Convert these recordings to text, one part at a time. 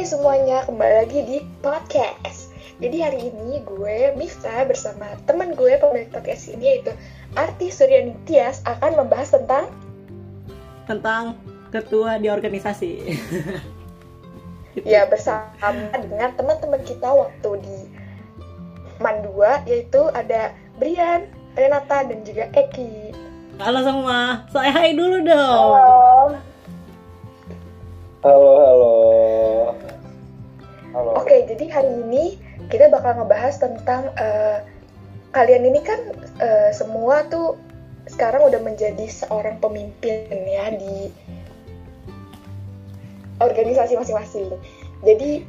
Hai semuanya, kembali lagi di podcast. Jadi hari ini gue, Mifta, bersama teman gue pemilik podcast ini yaitu Arti Suryani Tias akan membahas tentang tentang ketua di organisasi. ya bersama dengan teman-teman kita waktu di Mandua yaitu ada Brian, Renata dan juga Eki. Halo semua, saya hai dulu dong. Halo. Halo, halo. Halo. Oke, jadi hari ini kita bakal ngebahas tentang eh, kalian ini kan eh, semua tuh sekarang udah menjadi seorang pemimpin ya di organisasi masing-masing. Jadi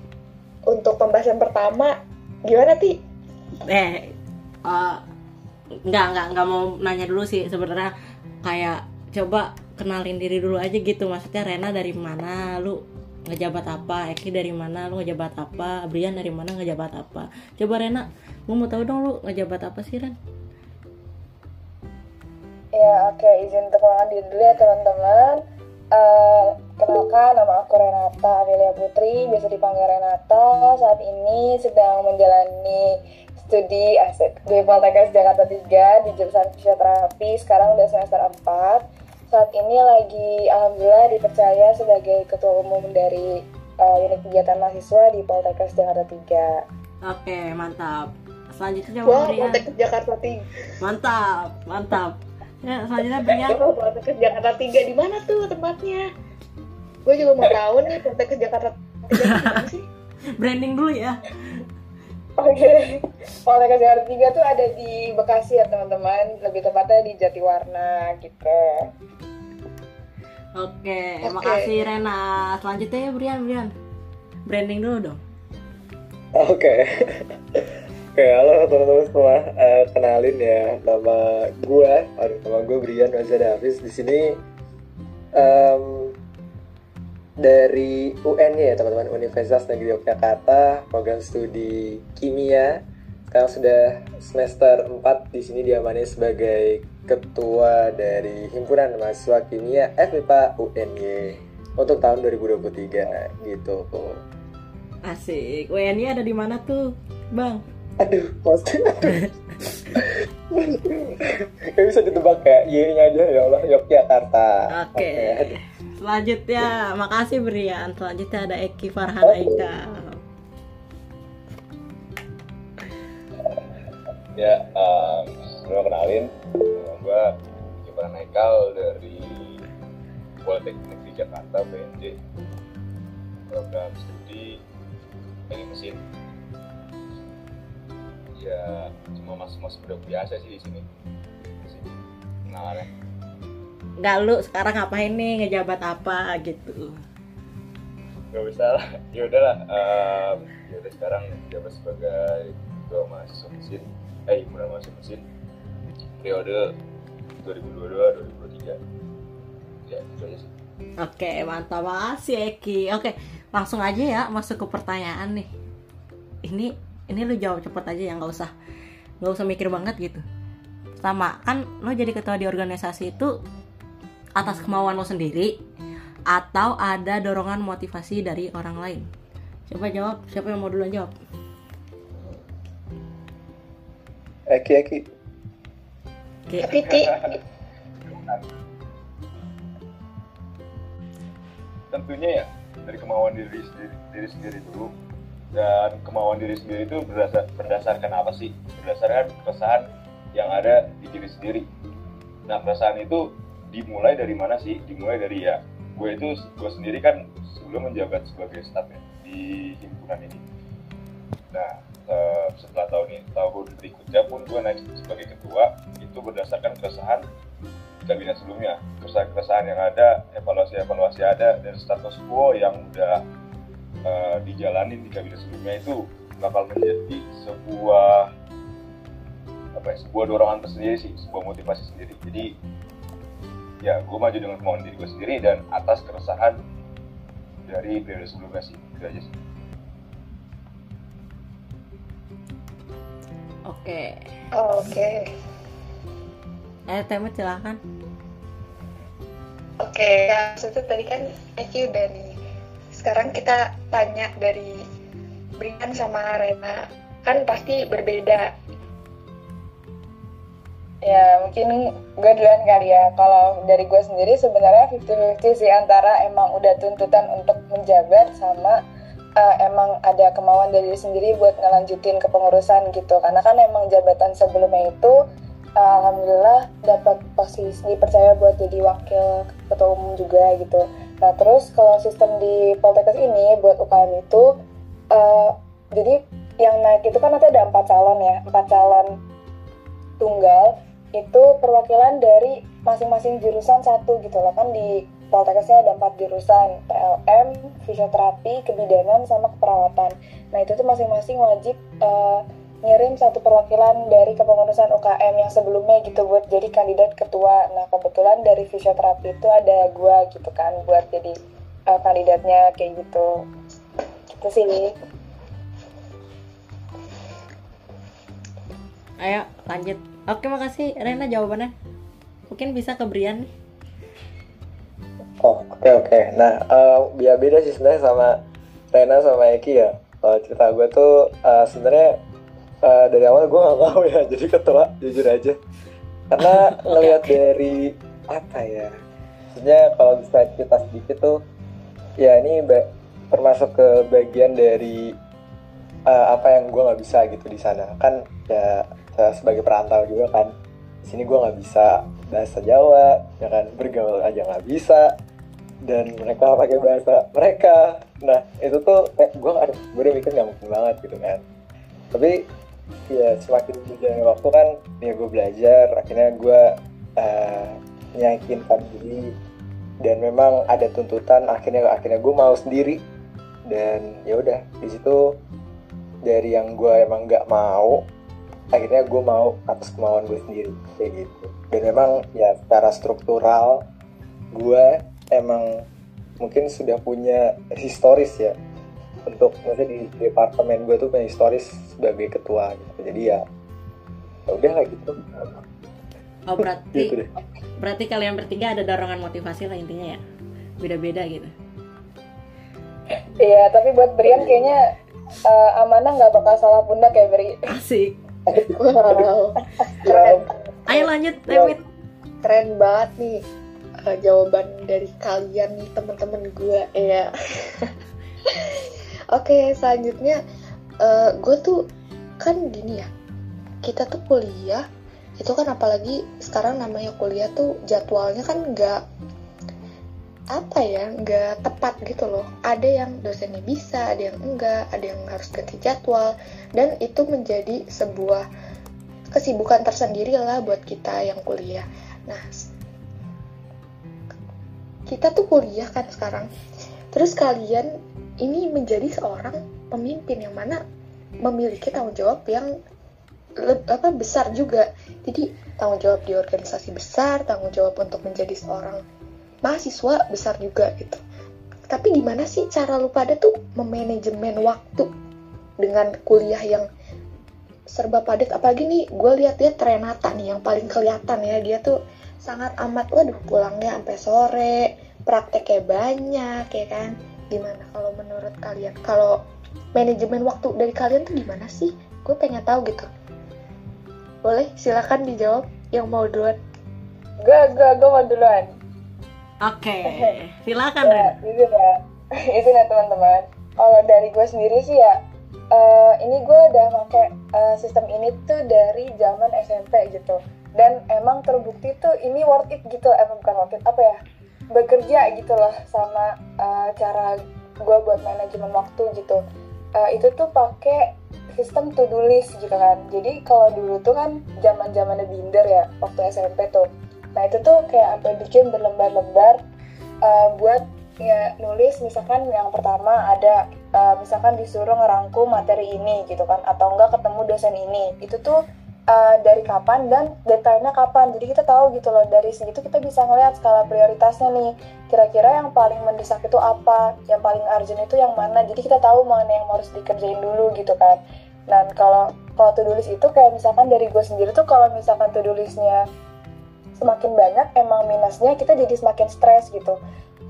untuk pembahasan pertama gimana ti? Eh, uh, nggak nggak nggak mau nanya dulu sih sebenarnya kayak coba kenalin diri dulu aja gitu maksudnya Rena dari mana lu ngejabat apa Eki dari mana lu ngejabat apa Brian dari mana ngejabat apa coba Rena gue mau tahu dong lu ngejabat apa sih Ren Ya, oke, izin perkenalkan diri dulu ya teman-teman. Eh, kenalkan, nama aku Renata Amelia Putri, biasa dipanggil Renata. Saat ini sedang menjalani studi asik di Poltekkes Jakarta 3 di jurusan fisioterapi. Sekarang udah semester 4. Saat ini lagi alhamdulillah dipercaya sebagai ketua umum dari eh, unit kegiatan mahasiswa di Poltekkes Jakarta 3. oke mantap selanjutnya Wah, mau ke Jakarta Tiga. mantap mantap ya selanjutnya Brian ke Jakarta Tiga di mana tuh tempatnya? Gue juga mau tahu nih ke Jakarta Tiga di mana sih? branding dulu ya Oke, Poltekkes Jakarta 3 tuh ada di Bekasi ya teman-teman, lebih tepatnya di Jatiwarna gitu. Oke, Oke. makasih Rena. Selanjutnya ya Brian, Brian. Branding dulu dong. Oke. Oke, halo teman-teman semua. Eh, kenalin ya, nama gue, aduh, nama gue Brian Mazda Hafiz. Di sini em, dari UN ya teman-teman, Universitas Negeri Yogyakarta, program studi kimia. Sekarang sudah semester 4 di sini diamani sebagai ketua dari himpunan mahasiswa kimia FMIPA UNY untuk tahun 2023 gitu. Asik. WNI ada di mana tuh, Bang? Aduh, maksudnya aduh. Gak bisa ditebak ya, Y-nya aja ya Allah, Yogyakarta. Oke. aduh. Selanjutnya, makasih Brian. Selanjutnya ada Eki Farhan Aika. Ya, um, gue kenalin, gue Gibran Haikal dari Politeknik di Jakarta, PNJ, program studi teknik mesin. Ya, cuma mas-mas udah biasa sih di sini. Di sini. Kenalannya. Enggak lu sekarang ngapain nih ngejabat apa gitu. Gak bisa lah, ya udahlah. Um, ya udah sekarang jabat sebagai ketua mahasiswa mesin, eh himpunan mahasiswa mesin periode 2022-2023. Ya, itu aja sih. Oke, mantap makasih Eki. Oke, langsung aja ya masuk ke pertanyaan nih. Ini ini lu jawab cepet aja ya nggak usah nggak usah mikir banget gitu. Sama kan lo jadi ketua di organisasi itu atas kemauan lo sendiri atau ada dorongan motivasi dari orang lain. Coba jawab, siapa yang mau duluan jawab? Eki, Eki. Oke, Tapi ti, tentunya ya dari kemauan diri sendiri, diri sendiri dulu dan kemauan diri sendiri itu berdasar, berdasarkan apa sih berdasarkan keresahan yang ada di diri sendiri nah keresahan itu dimulai dari mana sih? Dimulai dari ya gue itu gue sendiri kan sebelum menjabat sebagai staff ya, di himpunan ini. Nah eh, setelah tahun ini tahun berikutnya pun gue naik sebagai ketua itu berdasarkan keresahan kabinet sebelumnya. Keresahan-keresahan yang ada evaluasi-evaluasi ada dan status quo yang udah eh, dijalanin di kabinet sebelumnya itu bakal menjadi sebuah apa ya sebuah dorongan tersendiri sih sebuah motivasi sendiri. Jadi ya gue maju dengan kemauan diri gue sendiri dan atas keresahan dari periode sebelumnya sih itu aja sih oke. oh, oke. Eh, Temet silahkan. Oke, ya maksudnya tadi kan Eki udah nih sekarang kita tanya dari Brian sama Rena kan pasti berbeda Ya, mungkin gue duluan kali ya. Kalau dari gue sendiri sebenarnya 50-50 sih antara emang udah tuntutan untuk menjabat sama uh, emang ada kemauan dari diri sendiri buat ngelanjutin kepengurusan gitu. Karena kan emang jabatan sebelumnya itu alhamdulillah dapat posisi dipercaya buat jadi wakil ketua umum juga gitu. Nah, terus kalau sistem di Poltekkes ini buat UKM itu uh, jadi yang naik itu kan nanti ada empat calon ya, empat calon tunggal itu perwakilan dari masing-masing jurusan satu gitu loh kan di Poltekkesnya ada empat jurusan PLM, fisioterapi, kebidanan, sama keperawatan. Nah itu tuh masing-masing wajib uh, ngirim satu perwakilan dari kepengurusan UKM yang sebelumnya gitu buat jadi kandidat ketua. Nah kebetulan dari fisioterapi itu ada gua gitu kan buat jadi uh, kandidatnya kayak gitu. Itu sih. Ayo lanjut. Oke makasih Rena jawabannya. Mungkin bisa ke Brian nih. Oh oke okay, oke. Okay. Nah uh, biar beda sih sebenarnya sama Rena sama Eki ya. Kalau cerita gue tuh uh, sebenarnya uh, dari awal gue gak mau ya jadi ketua jujur aja. Karena ngelihat okay. dari apa ya? Sebenarnya kalau bisa kita sedikit tuh ya ini termasuk ke bagian dari uh, apa yang gue nggak bisa gitu di sana kan ya saya sebagai perantau juga kan. Di sini gue nggak bisa bahasa Jawa ya kan? Bergaul aja nggak bisa. Dan mereka pakai bahasa mereka. Nah itu tuh kayak gue ada gue udah mikir nggak mungkin banget gitu kan. Tapi ya semakin berjalannya waktu kan ya gue belajar. Akhirnya gue uh, meyakinkan diri dan memang ada tuntutan akhirnya akhirnya gue mau sendiri. Dan ya udah di situ dari yang gue emang nggak mau akhirnya gue mau atas kemauan gue sendiri kayak gitu. Dan memang ya secara struktural gue emang mungkin sudah punya historis ya. Untuk maksudnya di departemen gue tuh punya historis sebagai ketua gitu. Jadi ya ya udah lah gitu. Oh berarti gitu deh. berarti kalian bertiga ada dorongan motivasi lah intinya ya? Beda-beda gitu. Iya, tapi buat Brian kayaknya uh, amanah nggak bakal salah pundak ya Bri. Asik wow. Keren. Ayo lanjut David keren banget nih uh, jawaban dari kalian nih teman-teman gue ya oke okay, selanjutnya uh, gue tuh kan gini ya kita tuh kuliah itu kan apalagi sekarang namanya kuliah tuh jadwalnya kan nggak apa ya nggak tepat gitu loh. Ada yang dosennya bisa ada yang enggak ada yang harus ganti jadwal. Dan itu menjadi sebuah kesibukan tersendiri lah buat kita yang kuliah. Nah kita tuh kuliah kan sekarang. Terus kalian ini menjadi seorang pemimpin yang mana memiliki tanggung jawab yang apa besar juga. Jadi tanggung jawab di organisasi besar tanggung jawab untuk menjadi seorang mahasiswa besar juga gitu. Tapi gimana sih cara lu pada tuh memanajemen waktu dengan kuliah yang serba padat? Apalagi nih gue lihat dia Renata nih yang paling kelihatan ya. Dia tuh sangat amat waduh pulangnya sampai sore prakteknya banyak ya kan? Gimana kalau menurut kalian? Kalau manajemen waktu dari kalian tuh gimana sih? Gue pengen tahu gitu. Boleh silakan dijawab. Yang mau duluan. Gue gue gue mau duluan Oke, okay. silakan ya, Itu ya, itu ya teman-teman. Kalau dari gue sendiri sih ya, uh, ini gue udah pakai uh, sistem ini tuh dari zaman SMP gitu. Dan emang terbukti tuh ini worth it gitu, emang bukan worth it apa ya? Bekerja gitu loh sama uh, cara gue buat manajemen waktu gitu. Uh, itu tuh pakai sistem to do list gitu kan. Jadi kalau dulu tuh kan zaman zamannya binder ya waktu SMP tuh Nah itu tuh kayak sampai bikin berlembar-lembar uh, buat ya nulis misalkan yang pertama ada uh, misalkan disuruh ngerangkum materi ini gitu kan atau enggak ketemu dosen ini. Itu tuh uh, dari kapan dan detailnya kapan. Jadi kita tahu gitu loh dari segitu kita bisa ngeliat skala prioritasnya nih. Kira-kira yang paling mendesak itu apa yang paling urgent itu yang mana. Jadi kita tahu mana yang harus dikerjain dulu gitu kan. Dan kalau kalau to do list itu kayak misalkan dari gue sendiri tuh kalau misalkan to do listnya semakin banyak emang minusnya kita jadi semakin stres gitu.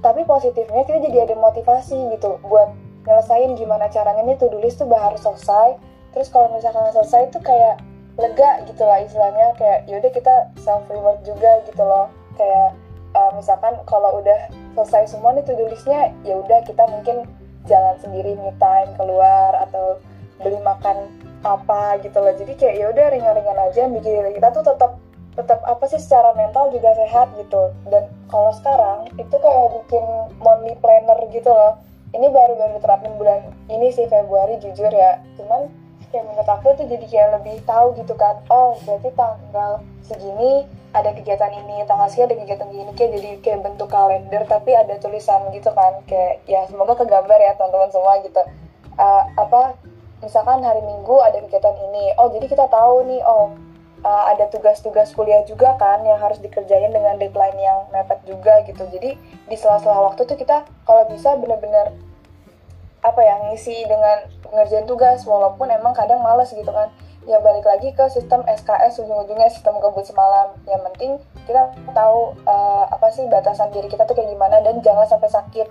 Tapi positifnya kita jadi ada motivasi gitu buat nyelesain gimana caranya nih to-do list tuh harus selesai. Terus kalau misalkan selesai tuh kayak lega gitu lah istilahnya kayak yaudah kita self reward juga gitu loh. Kayak uh, misalkan kalau udah selesai semua nih to-do listnya ya udah kita mungkin jalan sendiri me time keluar atau beli makan apa gitu loh. Jadi kayak ya udah ringan-ringan aja bikin kita tuh tetap tetap apa sih secara mental juga sehat gitu. Dan kalau sekarang itu kayak bikin monthly planner gitu loh. Ini baru-baru terapin bulan ini sih Februari jujur ya. Cuman kayak menurut aku tuh jadi kayak lebih tahu gitu kan. Oh berarti tanggal segini ada kegiatan ini tanggal segini ada kegiatan gini kayak jadi kayak bentuk kalender tapi ada tulisan gitu kan. Kayak ya semoga kegambar ya teman-teman semua gitu. Uh, apa misalkan hari minggu ada kegiatan ini. Oh jadi kita tahu nih oh uh, ada tugas-tugas kuliah juga kan yang harus dikerjain dengan deadline yang mepet juga gitu. Jadi di sela-sela waktu tuh kita kalau bisa bener-bener apa ya ngisi dengan ngerjain tugas walaupun emang kadang males gitu kan. Ya balik lagi ke sistem SKS ujung-ujungnya sistem kebut semalam. Yang penting kita tahu uh, apa sih batasan diri kita tuh kayak gimana dan jangan sampai sakit.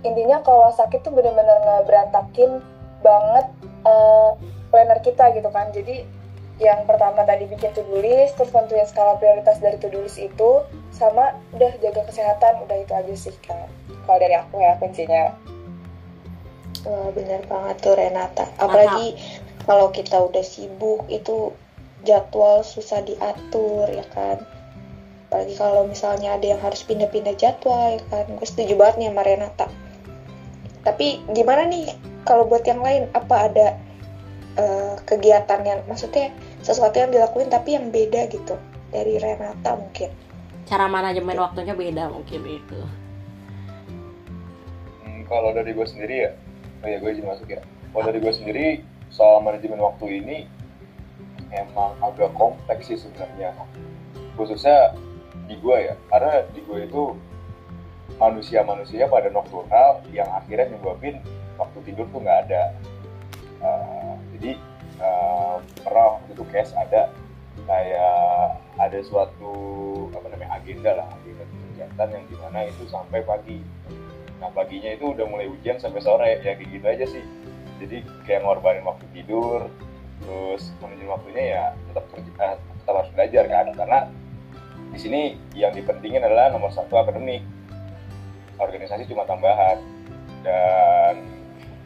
Intinya kalau sakit tuh bener-bener ngeberantakin banget uh, planner kita gitu kan. Jadi yang pertama tadi bikin to-do list, terus tentuin skala prioritas dari to-do list itu, sama udah jaga kesehatan, udah itu aja sih kan. Kalau dari aku ya kuncinya. Wah bener banget tuh Renata. Apalagi kalau kita udah sibuk itu jadwal susah diatur ya kan. Apalagi kalau misalnya ada yang harus pindah-pindah jadwal ya kan. Gue setuju banget nih sama Renata. Tapi gimana nih kalau buat yang lain? Apa ada uh, kegiatan yang maksudnya sesuatu yang dilakuin tapi yang beda gitu. Dari Renata mungkin. Cara manajemen waktunya beda mungkin itu. Hmm, kalau dari gue sendiri ya oh ya gue izin masuk ya. Kalau dari gue sendiri soal manajemen waktu ini emang agak kompleks sih sebenarnya. Khususnya di gue ya karena di gue itu manusia-manusia pada nokturnal yang akhirnya nyebabin waktu tidur tuh nggak ada. Uh, jadi uh, pernah waktu itu case ada kayak ada suatu apa namanya agenda lah agenda kegiatan yang di mana itu sampai pagi. Nah paginya itu udah mulai hujan sampai sore ya kayak gitu aja sih. Jadi kayak ngorbanin waktu tidur terus manajemen waktunya ya tetap kerja eh, tetap harus belajar kan. Karena di sini yang dipentingin adalah nomor satu akademik. Organisasi cuma tambahan. Dan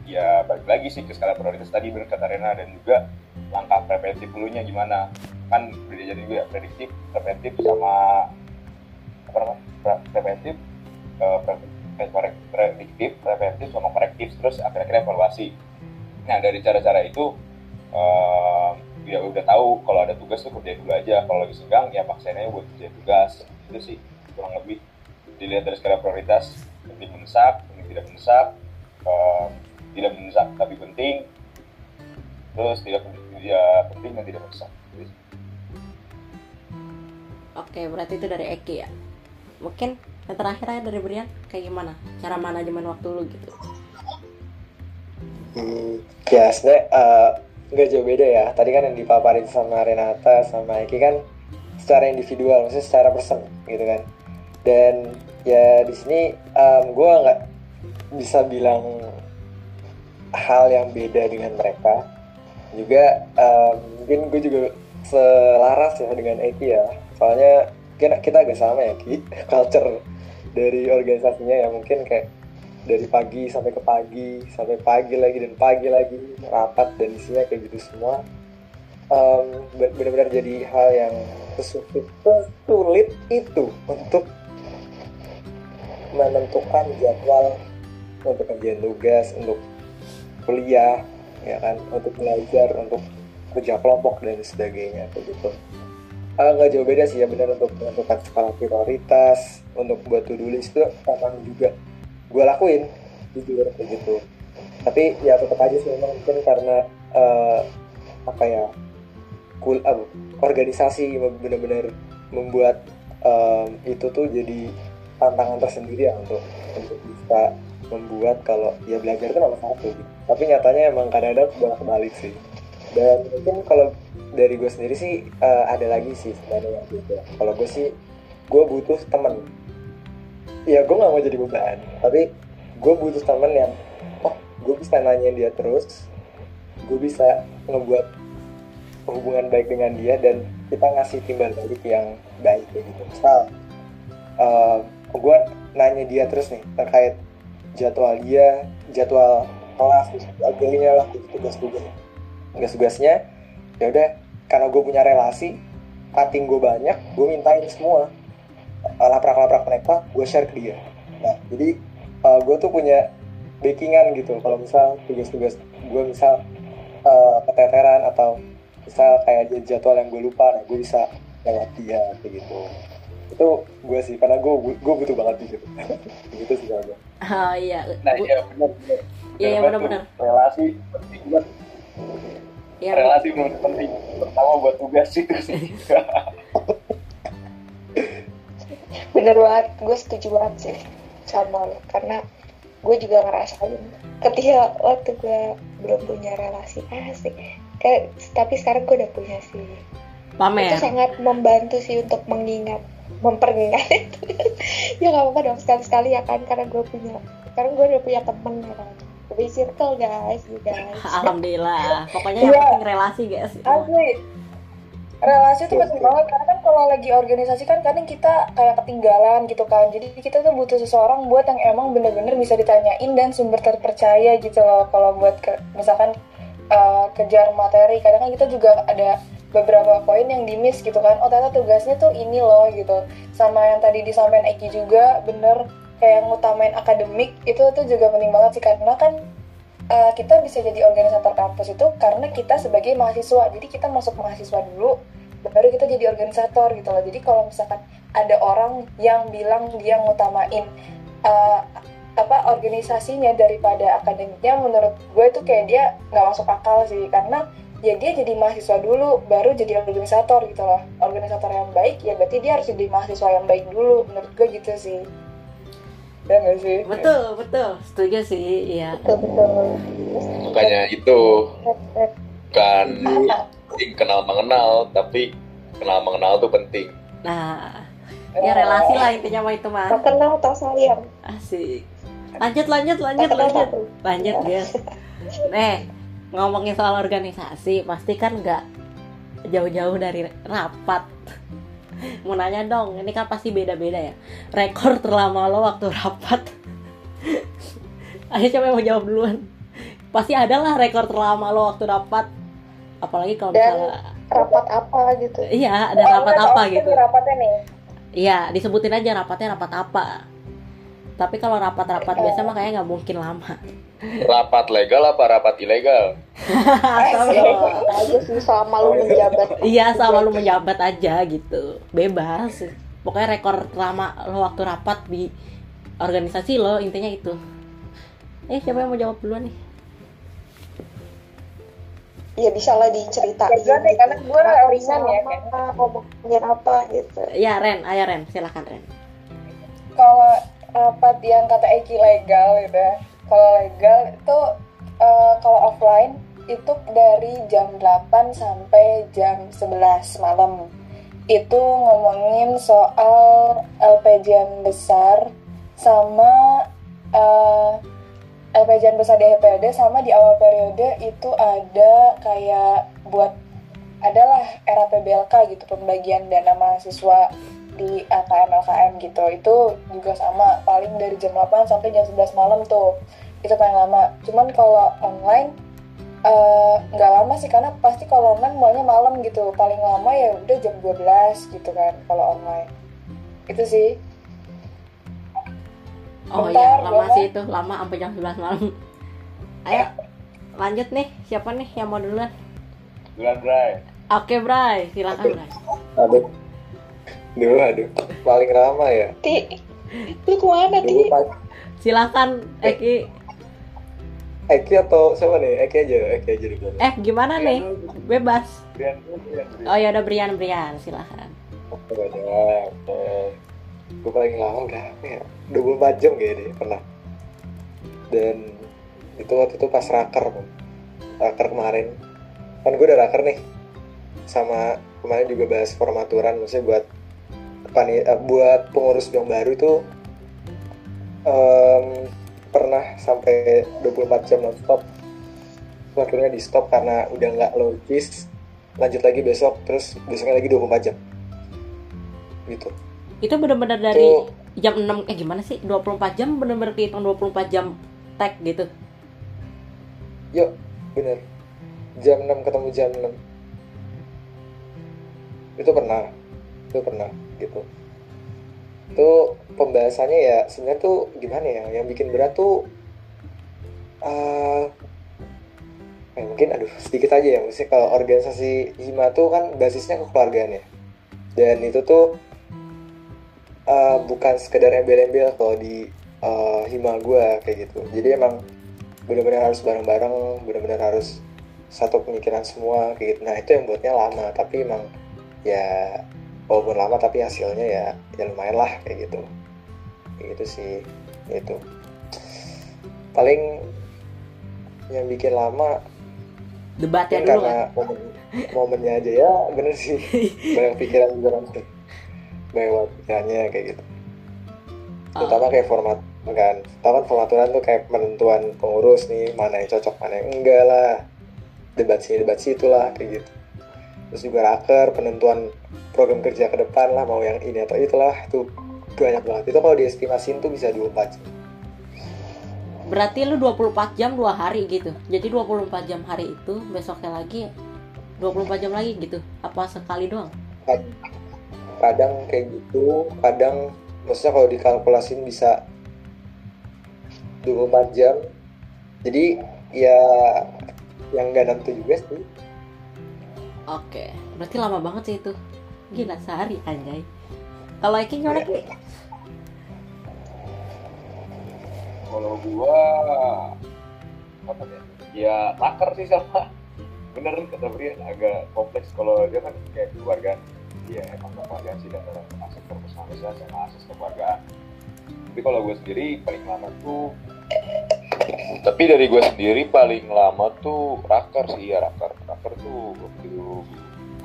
ya balik lagi sih ke skala prioritas tadi benar kata Rena dan juga langkah preventif dulunya gimana. Kan beda jadi juga prediktif preventif sama apa namanya preventif uh, prediktif preventif sama korektif terus akhirnya evaluasi. Nah dari cara-cara itu uh, ya udah tahu kalau ada tugas tuh kerja dulu aja. Kalau lagi senggang ya paksainnya buat kerja tugas. Itu sih kurang lebih. Dilihat dari skala prioritas penting mendesak penting tidak mendesak tidak mendesak tapi penting. Terus tidak ya penting dan tidak mendesak oke berarti itu dari Eki ya. Mungkin yang terakhir aja dari Brian kayak gimana? Cara manajemen waktu lu gitu. Hmm, ya sebenarnya uh, nggak jauh beda ya. Tadi kan yang dipaparin sama Renata sama Eki kan secara individual maksudnya secara person gitu kan. Dan ya di sini um, gue nggak bisa bilang hal yang beda dengan mereka. Juga um, mungkin gue juga selaras ya dengan Eki ya. Soalnya kita, kita agak sama ya Ki. Culture dari organisasinya ya mungkin kayak dari pagi sampai ke pagi sampai pagi lagi dan pagi lagi rapat dan isinya kayak gitu semua. Um, benar-benar jadi hal yang sulit itu untuk menentukan jadwal untuk kerjaan tugas untuk kuliah ya kan untuk belajar untuk kerja kelompok dan sebagainya begitu. Uh, nggak jauh beda sih ya benar untuk menentukan skala prioritas untuk buat to do list itu memang juga. Gue lakuin jujur begitu. Tapi ya tetap aja sih memang mungkin karena uh, apa ya cool uh, organisasi benar-benar membuat um, itu tuh jadi tantangan tersendiri ya untuk untuk bisa membuat kalau ya belajar itu nomor satu. Gitu. tapi nyatanya emang kadang-kadang bolak balik sih. Dan mungkin kalau dari gue sendiri sih uh, ada lagi sih sebenarnya yang beda. Kalau gue sih gue butuh temen. Ya gue nggak mau jadi beban. Tapi gue butuh temen yang oh gue bisa nanya dia terus. Gue bisa ngebuat hubungan baik dengan dia dan kita ngasih timbal balik yang baik gitu. Misal uh, gue nanya dia terus nih terkait jadwal dia jadwal kelas sebagainya lah gitu tugas-tugas tugas-tugasnya. Ya udah karena gue punya relasi cutting gue banyak gue mintain semua. Laprak-laprak mereka gue share ke dia. Nah jadi uh, gue tuh punya backingan gitu. Kalau misal tugas-tugas gue misal uh, keteteran atau misal kayak jadwal yang gue lupa nah gue bisa lewat dia kayak gitu itu gue sih karena gue gue butuh banget gitu gitu sih kalau gue oh iya. Nah Bu- iya benar benar. Iya iya Benar, benar-benar tuh. relasi penting banget. Iya, relasi menurut penting. Pertama buat tugas itu sih. Bener banget gue setuju banget sih sama lo. Karena gue juga ngerasain ketika waktu gue belum punya relasi asik kayak tapi sekarang gue udah punya sih. Itu pamer sangat membantu sih untuk mengingat memperingat itu ya gak apa-apa dong sekali-sekali ya kan karena gue punya sekarang gue udah punya temen ya kan lebih circle guys you guys alhamdulillah pokoknya yang Iya. penting relasi guys Asli. Relasi itu penting banget karena kan kalau lagi organisasi kan kadang kita kayak ketinggalan gitu kan. Jadi kita tuh butuh seseorang buat yang emang bener-bener bisa ditanyain dan sumber terpercaya gitu loh. Kalau buat ke, misalkan uh, kejar materi, kadang kan kita juga ada beberapa poin yang di miss gitu kan. Oh ternyata tugasnya tuh ini loh gitu. Sama yang tadi disampaikan Eki juga bener kayak ngutamain akademik itu tuh juga penting banget sih karena kan uh, kita bisa jadi organisator kampus itu karena kita sebagai mahasiswa jadi kita masuk mahasiswa dulu baru kita jadi organisator gitu loh jadi kalau misalkan ada orang yang bilang dia ngutamain uh, apa organisasinya daripada akademiknya menurut gue itu kayak dia nggak masuk akal sih karena ya dia jadi mahasiswa dulu baru jadi organisator gitu loh. Organisator yang baik ya berarti dia harus jadi mahasiswa yang baik dulu menurut gue gitu sih. Ya nggak sih? Betul betul. Setuju sih iya. Betul betul. Makanya itu bukan penting kenal mengenal tapi kenal mengenal tuh penting. Nah ya relasi lah intinya mah itu mah tak kenal tak sayang? Asik. Lanjut lanjut lanjut lanjut. lanjut guys nih ngomongin soal organisasi pasti kan nggak jauh-jauh dari rapat. Mau nanya dong ini kan pasti beda-beda ya. Rekor terlama lo waktu rapat. Ayo coba yang mau jawab duluan. Pasti ada lah rekor terlama lo waktu rapat. Apalagi kalau Dan- misalnya rapat apa gitu? Iya ada Oh, rapat apa gitu. rapatnya nih. Iya, disebutin aja rapatnya rapat apa. Tapi kalau rapat-rapat biasa mah kayaknya nggak mungkin lama. rapat legal apa rapat ilegal lo. aja sih sama lu menjabat Iya, sama lu menjabat aja gitu. Bebas. Pokoknya rekor lama lo waktu rapat di organisasi lo intinya itu. Eh, siapa yang mau jawab duluan nih? ya bisa lah diceritain Ya, deh, karena gue ringan ya, kayaknya. ngomongin apa gitu Ya, Ren, ayo Ren, silakan Ren. kalau rapat yang kata Eki legal gitu ya. Kalau legal itu eh, kalau offline itu dari jam 8 sampai jam 11 malam. Itu ngomongin soal LPJN besar sama eh, LPJN besar di HPD sama di awal periode itu ada kayak buat adalah RAPBLK gitu pembagian dana mahasiswa di LKM LKM gitu. Itu juga sama paling dari jam 8 sampai jam 11 malam tuh. Itu paling lama. Cuman kalau online eh, nggak lama sih karena pasti kalau online mulainya malam gitu. Paling lama ya udah jam 12 gitu kan kalau online. Itu sih. Oh Bentar, iya, lama sih itu, lama sampai jam 11 malam. Ayo, lanjut nih. Siapa nih yang mau duluan? bulan Bray. Oke, Bray, silakan Bray. aduh dulu aduh paling lama ya ti lu ke mana ti Silakan Eki. Eki atau siapa nih Eki aja Eki aja dulu Eh, gimana nih? Bebas. Brian Brian Brian. Oh ya udah Brian Brian, silakan. Oke, banyak. Eh, gue paling lama berapa ya? 24 jam kayaknya deh, pernah. Dan itu waktu itu pas raker, raker kemarin. Kan gue udah raker nih. Sama kemarin juga bahas formaturan, maksudnya buat pani eh, buat pengurus yang baru itu em, pernah sampai 24 jam nonstop. Akhirnya di stop karena udah nggak logis. Lanjut lagi besok terus besoknya lagi 24 jam. Gitu. Itu bener-bener dari Itu- jam 6 eh gimana sih? 24 jam bener-bener kehitung 24 jam tag gitu? Yuk bener. Jam 6 ketemu jam 6 itu pernah. Itu pernah gitu. Itu pembahasannya ya sebenarnya tuh gimana ya yang bikin berat tuh eh eh, mungkin aduh sedikit aja ya maksudnya kalau organisasi hima tuh kan basisnya kekeluargaan ya. Dan itu tuh eh, bukan sekedar embel-embel kalau di eh, hima gua kayak gitu. Jadi emang benar-benar harus bareng-bareng benar-benar harus satu pemikiran semua kayak gitu. Nah itu yang buatnya lama tapi emang ya walaupun lama tapi hasilnya ya ya lumayan lah kayak gitu. Kayak gitu sih itu paling yang bikin lama debatnya mungkin dulu kan? karena momen, momennya aja ya bener sih. Banyak pikiran juga nanti banyak pikirannya kayak gitu. Terutama kayak format kan. Kan formaturan tuh kayak penentuan pengurus nih mana yang cocok mana yang enggak lah. Debat sini debat situ lah kayak gitu terus juga raker penentuan program kerja ke depan lah mau yang ini atau itulah. Itu banyak banget. Itu kalau diestimasiin tuh bisa 24 jam. Berarti lu 24 jam dua hari gitu. Jadi 24 jam hari itu besoknya lagi 24 jam lagi gitu. Apa sekali doang? Kadang kayak gitu kadang maksudnya kalau dikalkulasin bisa 24 jam. Jadi ya yang nggak nentu juga sih oke berarti lama banget sih itu. Gila sehari anjay. Kalau Eki gimana Ki? kalau gua apa ya? Ya taker sih sama. Bener kata Brian agak kompleks. Kalau dia kan kayak keluarga. Ya emang keluargaan sih dan aset profesionalisme sama asas keluargaan tapi kalau gue sendiri paling lama tuh tapi dari gue sendiri paling lama tuh raker sih ya raker raker tuh waktu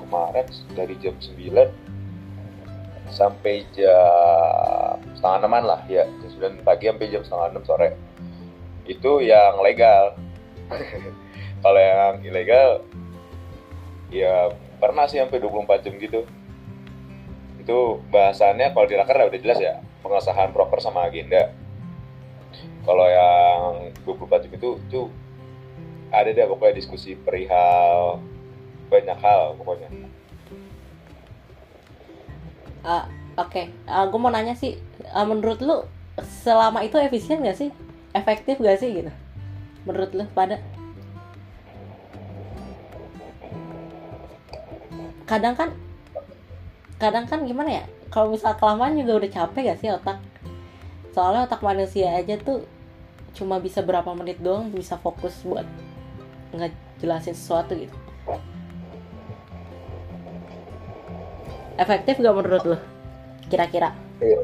kemarin dari jam 9 sampai jam setengah enaman lah ya. Jam 9 pagi sampai jam setengah enam sore. Itu yang legal. Kalau yang ilegal ya pernah sih sampai 24 jam gitu. Itu bahasannya kalau di raker udah jelas ya pengesahan proker sama agenda kalau yang 24 jam itu itu ada deh pokoknya diskusi perihal banyak hal pokoknya. Ah, oke. Gue mau nanya sih ah, menurut lu selama itu efisien gak sih? Efektif gak sih gitu? Menurut lu pada? Kadang kan kadang kan gimana ya? Kalau misal kelamaan juga udah capek gak sih otak soalnya otak manusia aja tuh cuma bisa berapa menit doang bisa fokus buat ngejelasin sesuatu gitu. Efektif gak menurut lu? Kira-kira. Iya.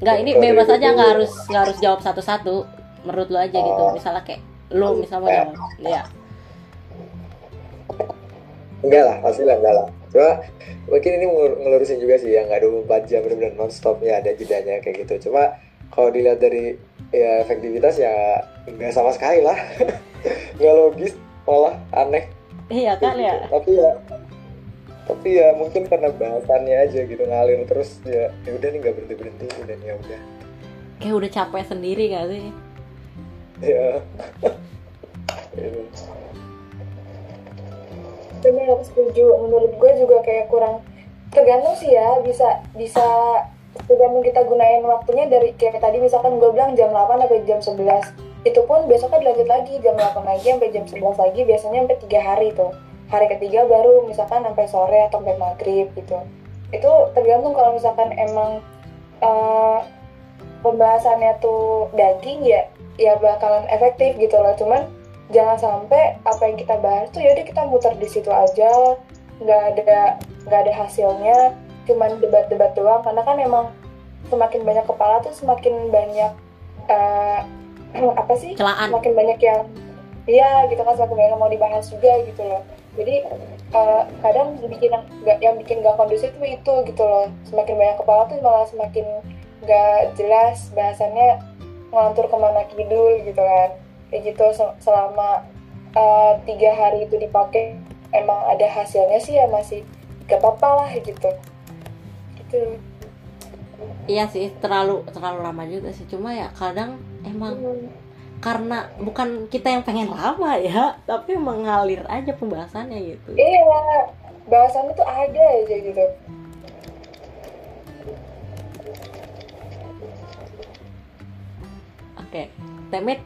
nggak ini bebas aja nggak harus nggak harus jawab satu-satu. Menurut lu aja gitu. Oh. misalnya kayak lu misalnya mau Eh. jawab. Ya enggak lah pasti lah enggak lah. Cuma mungkin ini ngelur- ngelurusin juga sih ya nggak 24 jam benar-benar non stop ya ada jedanya kayak gitu. Cuma kalau dilihat dari ya efektivitas ya nggak sama sekali lah. Nggak logis malah aneh. Iya kan ya? tapi ya tapi ya mungkin karena bahasannya aja gitu ngalir terus ya ya udah nih nggak berhenti berhenti dan ya udah. Kayak udah capek sendiri gak sih? Ya Gitu. Benar, setuju. Menurut gue juga kayak kurang tergantung sih ya bisa bisa tergantung kita gunain waktunya dari kayak tadi misalkan gue bilang jam 8 sampai jam 11 itu pun besoknya dilanjut lagi jam 8 lagi sampai jam 11 lagi biasanya sampai tiga hari tuh. Hari ketiga baru misalkan sampai sore atau sampai maghrib gitu. Itu tergantung kalau misalkan emang eh, pembahasannya tuh daging ya ya bakalan efektif gitu loh. Cuman jangan sampai apa yang kita bahas tuh yaudah kita muter di situ aja. Nggak ada nggak ada hasilnya. Cuman debat-debat doang karena kan emang semakin banyak kepala tuh semakin banyak eh, apa sih? Celaan. Semakin banyak yang iya gitu kan semakin banyak yang mau dibahas juga gitu loh. Jadi uh, kadang bikin nggak yang bikin gak kondusif itu itu gitu loh. Semakin banyak kepala tuh malah semakin nggak jelas bahasannya ngelantur ke mana kidul gitu kan kayak gitu selama uh, tiga hari itu dipakai emang ada hasilnya sih ya masih gak apa-apa lah gitu. Gitu. Iya sih terlalu terlalu lama juga sih. Cuma ya kadang emang hmm. karena bukan kita yang pengen lama ya tapi mengalir aja pembahasannya gitu. Iya bahasannya tuh ada aja gitu. Oke temit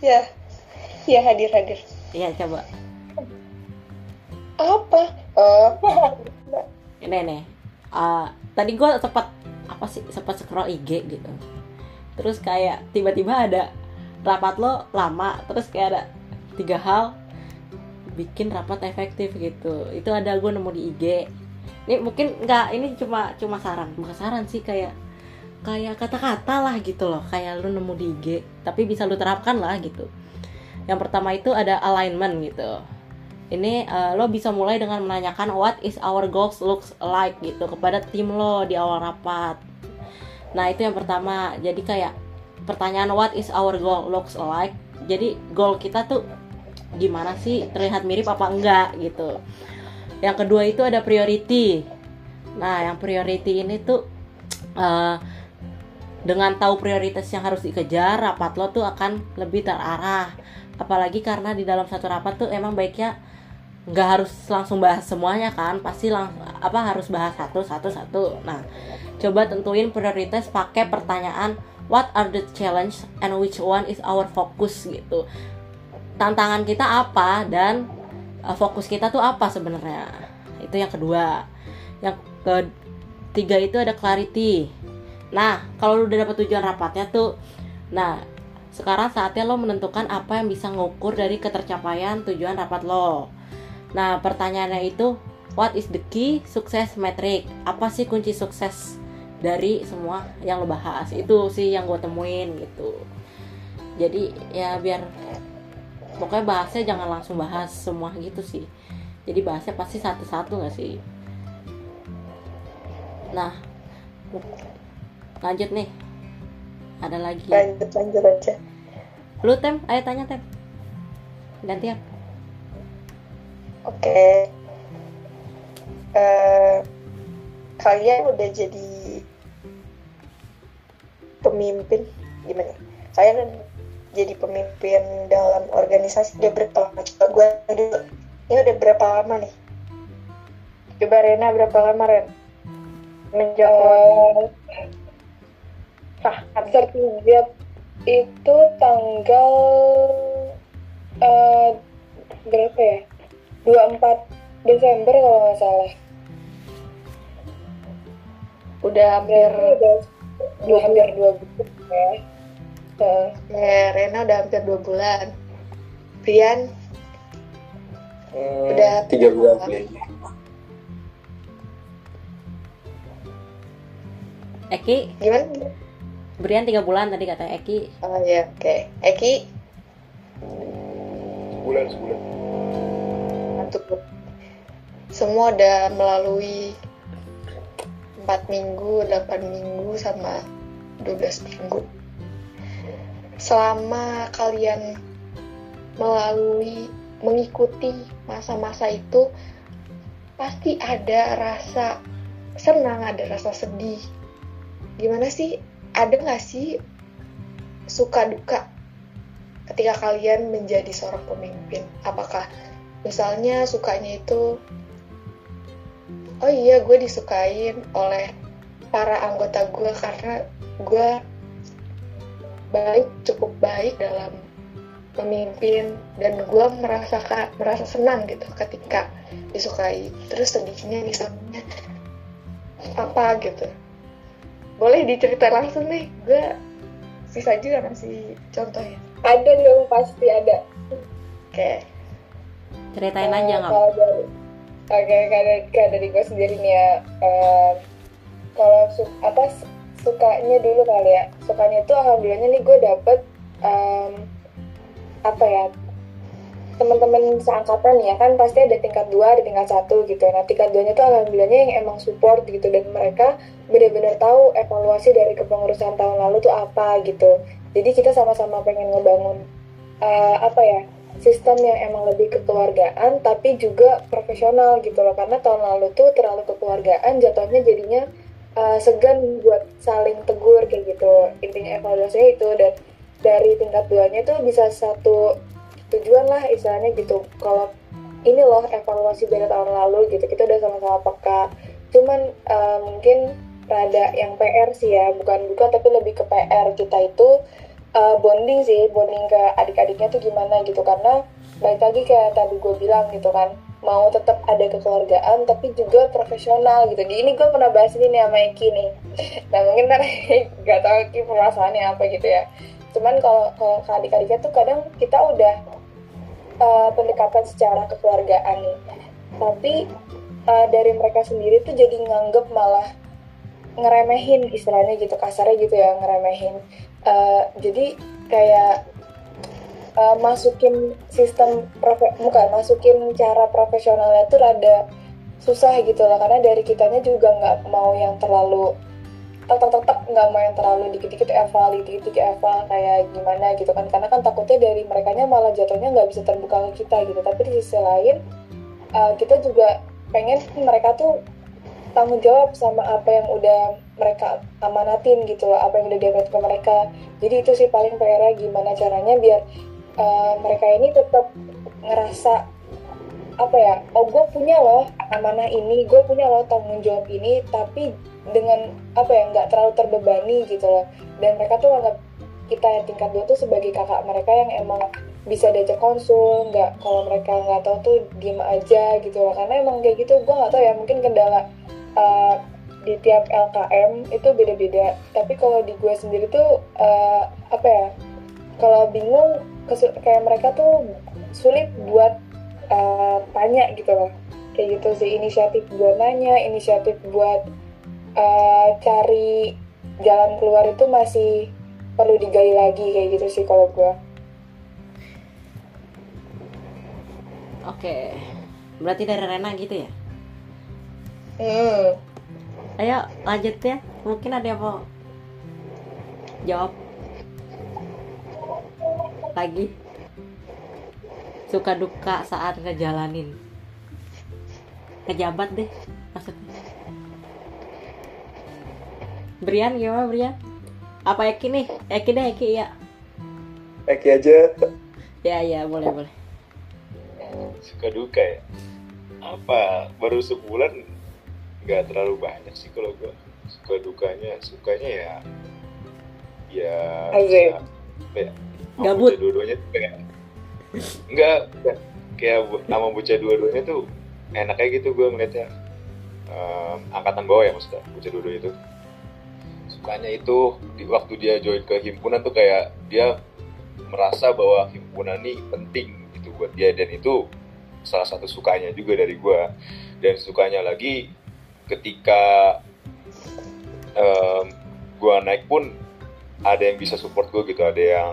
ya. Ya hadir hadir. Iya coba. Apa? Uh, ini nih uh, tadi gue sempat apa sih sempat scroll IG gitu. Terus kayak tiba-tiba ada rapat lo lama terus kayak ada tiga hal bikin rapat efektif gitu. Itu ada gue nemu di IG ini mungkin nggak ini cuma cuma saran. Bukan saran sih kayak kayak kata-kata lah gitu loh kayak lu nemu di IG tapi bisa lu terapkan lah gitu yang pertama itu ada alignment gitu ini uh, lo bisa mulai dengan menanyakan what is our goals looks like gitu kepada tim lo di awal rapat. Nah itu yang pertama. Jadi kayak pertanyaan what is our goal looks like. Jadi goal kita tuh gimana sih terlihat mirip apa enggak gitu. Yang kedua itu ada priority. Nah yang priority ini tuh uh, dengan tahu prioritas yang harus dikejar rapat lo tuh akan lebih terarah. Apalagi karena di dalam satu rapat tuh emang baiknya nggak harus langsung bahas semuanya kan pasti lang apa harus bahas satu satu satu. Nah coba tentuin prioritas pakai pertanyaan what are the challenge and which one is our focus? gitu. Tantangan kita apa dan uh, fokus kita tuh apa sebenarnya? Itu yang kedua. Yang ketiga itu ada clarity nah kalau lu udah dapat tujuan rapatnya tuh nah sekarang saatnya lo menentukan apa yang bisa ngukur dari ketercapaian tujuan rapat lo Nah, pertanyaannya itu what is the key success metric? Apa sih kunci sukses dari semua yang lo bahas? Itu sih yang gue temuin gitu. Jadi ya biar pokoknya bahasnya jangan langsung bahas semua gitu sih. Jadi bahasnya pasti satu-satu gak sih? Nah, lanjut nih. Ada lagi. Lanjut, lanjut aja. Lu tem, ayo tanya tem. Gantian oke okay. uh, eh, kalian udah jadi pemimpin gimana kalian jadi pemimpin dalam organisasi udah berapa lama coba gue dulu ini udah berapa lama nih coba Rena berapa lama Ren menjawab uh, sertifikat itu tanggal uh, berapa ya? 24 Desember kalau nggak salah. Udah hampir udah, udah hampir dua bulan ya? Uh. ya Rena udah hampir dua bulan. Brian? Hmm, udah tiga bulan Eki? Gimana Brian tiga bulan tadi kata Eki oh ya oke okay. Eki sebulan sebulan untuk semua udah melalui 4 minggu, 8 minggu sama 12 minggu. Selama kalian melalui mengikuti masa-masa itu pasti ada rasa senang, ada rasa sedih. Gimana sih? Ada nggak sih suka duka ketika kalian menjadi seorang pemimpin? Apakah misalnya sukanya itu oh iya gue disukain oleh para anggota gue karena gue baik cukup baik dalam pemimpin dan gue merasa merasa senang gitu ketika disukai terus sedihnya misalnya apa gitu boleh diceritain langsung nih gue bisa juga ngasih contohnya ada dong pasti ada. Oke. Okay ceritain uh, aja nggak kalau dari oke okay, dari, dari gue sendiri nih ya uh, kalau su apa sukanya dulu kali ya. Sukanya itu alhamdulillahnya nih gue dapet um, apa ya teman-teman seangkatan ya kan pasti ada tingkat dua ada tingkat satu gitu. Nah tingkat duanya tuh alhamdulillahnya yang emang support gitu dan mereka benar-benar tahu evaluasi dari kepengurusan tahun lalu tuh apa gitu. Jadi kita sama-sama pengen ngebangun uh, apa ya sistem yang emang lebih kekeluargaan tapi juga profesional gitu loh. Karena tahun lalu tuh terlalu kekeluargaan jatuhnya jadinya uh, segan buat saling tegur kayak gitu. Intinya evaluasinya itu dan dari tingkat duanya tuh bisa satu tujuan lah istilahnya gitu. Kalau ini loh evaluasi dari tahun lalu gitu. Kita udah sama-sama peka. Cuman uh, mungkin rada yang PR sih ya. Bukan bukan tapi lebih ke PR kita itu uh, bonding sih. Bonding ke adik-adiknya tuh gimana gitu. Karena baik lagi kayak tadi gue bilang gitu kan. Mau tetap ada kekeluargaan tapi juga profesional gitu. Di ini gue pernah bahas ini nih sama Eki nih. Nah mungkin ntar gak tau Eki perasaannya apa gitu ya. Cuman kalau kalau adik-adiknya tuh kadang kita udah uh, pendekatan secara kekeluargaan. Nih tapi uh, dari mereka sendiri tuh jadi nganggep malah ngeremehin istilahnya gitu kasarnya gitu ya ngeremehin. Uh, jadi kayak uh, masukin sistem profe bukan masukin cara profesionalnya tuh rada susah gitu lah karena dari kitanya juga nggak mau yang terlalu tetap tetap nggak yang terlalu dikit-dikit eval dikit-dikit eval kayak gimana gitu kan. Karena kan takutnya dari mereka malah jatuhnya nggak bisa terbuka ke kita gitu. Tapi di sisi lain uh, kita juga pengen mereka tuh tanggung jawab sama apa yang udah mereka amanatin gitu loh apa yang udah diamanat ke mereka. Jadi itu sih paling PR gimana caranya biar uh, mereka ini tetap ngerasa apa ya oh gue punya loh amanah ini gue punya loh tanggung jawab ini tapi dengan apa ya nggak terlalu terbebani gitu loh. Dan mereka tuh anggap kita yang tingkat dua tuh sebagai kakak mereka yang emang bisa diajak konsul nggak kalau mereka nggak tahu tuh diem aja gitu loh. Karena emang kayak gitu gue nggak tahu ya mungkin kendala uh, di tiap LKM itu beda-beda. Tapi kalau di gue sendiri tuh uh, apa ya kalau bingung kayak mereka tuh sulit buat uh, tanya gitu loh. Kayak gitu sih inisiatif buat nanya inisiatif buat uh, cari jalan keluar itu masih perlu digali lagi kayak gitu sih kalau gue. Oke, berarti dari Rena gitu ya? Hmm. Ayo lanjut ya, mungkin ada yang mau jawab lagi suka duka saat ngejalanin ngejabat deh maksudnya Brian gimana Brian? Apa Eki nih? Eki deh Eki ya. Eki aja. Ya ya boleh boleh. Suka duka ya. Apa baru sebulan nggak terlalu banyak sih kalau gue suka dukanya sukanya ya ya Asik. ya Gabut. dua-duanya tuh kayak enggak enggak. kayak sama bocah dua-duanya tuh enaknya gitu gue ngeliatnya Em, angkatan bawah ya maksudnya bocah dua-duanya itu sukanya itu di waktu dia join ke himpunan tuh kayak dia merasa bahwa himpunan ini penting gitu buat dia. Dan itu salah satu sukanya juga dari gua. Dan sukanya lagi ketika em, gua naik pun ada yang bisa support gue gitu. Ada yang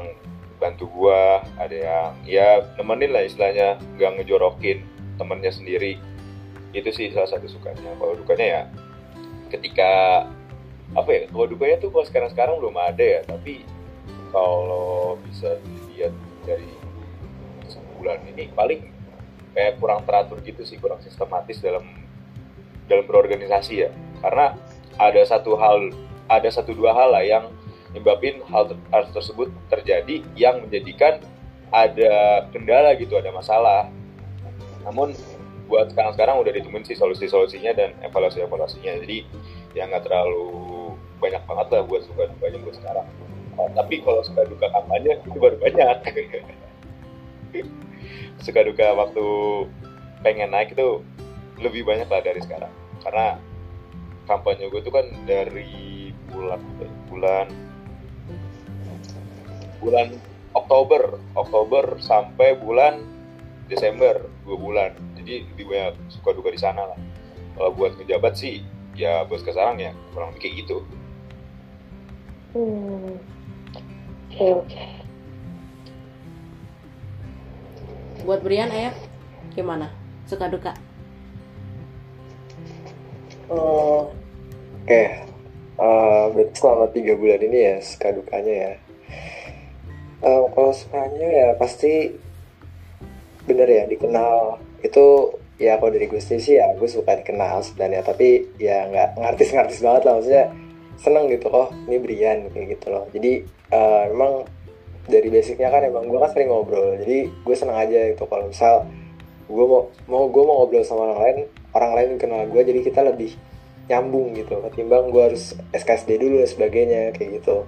bantu gua ada yang ya nemenin lah istilahnya nggak ngejorokin temennya sendiri. Itu sih salah satu sukanya. Kalau dukanya ya ketika apa ya kalau dukanya tuh kalau sekarang sekarang belum ada ya tapi kalau bisa dilihat dari sebulan ini paling kayak kurang teratur gitu sih kurang sistematis dalam dalam berorganisasi ya. Karena ada satu hal ada satu dua hal lah yang nyebabin hal, hal tersebut terjadi yang menjadikan ada kendala gitu ada masalah. Namun buat sekarang-sekarang udah ditemuin sih solusi-solusinya dan evaluasi-evaluasinya. Jadi ya nggak terlalu banyak banget lah buat suka dukanya buat sekarang. Oh, tapi kalau suka duka kampanye itu baru banyak. Suka duka waktu pengen naik itu lebih banyak lah dari sekarang. Karena kampanye gue tuh kan dari bulan bulan bulan Oktober. Oktober sampai bulan Desember dua bulan. Jadi lebih banyak suka duka di sana lah. Kalau buat ngejabat sih ya buat sekarang ya kurang lebih kayak gitu Hmm. Oke oke. buat Brian ayah gimana suka duka Oh, Oke, Eh, berarti selama tiga bulan ini ya suka dukanya ya. Eh, kalau sukanya ya pasti bener ya dikenal itu ya kalau dari gue sendiri sih ya gue suka dikenal sebenarnya tapi ya nggak ngartis-ngartis banget lah maksudnya seneng gitu oh ini Brian kayak gitu loh. Jadi eh, memang dari basicnya kan emang gue kan sering ngobrol jadi gue seneng aja gitu. Kalau misal gue mau mau gue mau ngobrol sama orang lain orang lain kenal gue jadi kita lebih nyambung gitu. Ketimbang gue harus SKSD dulu dan sebagainya kayak gitu.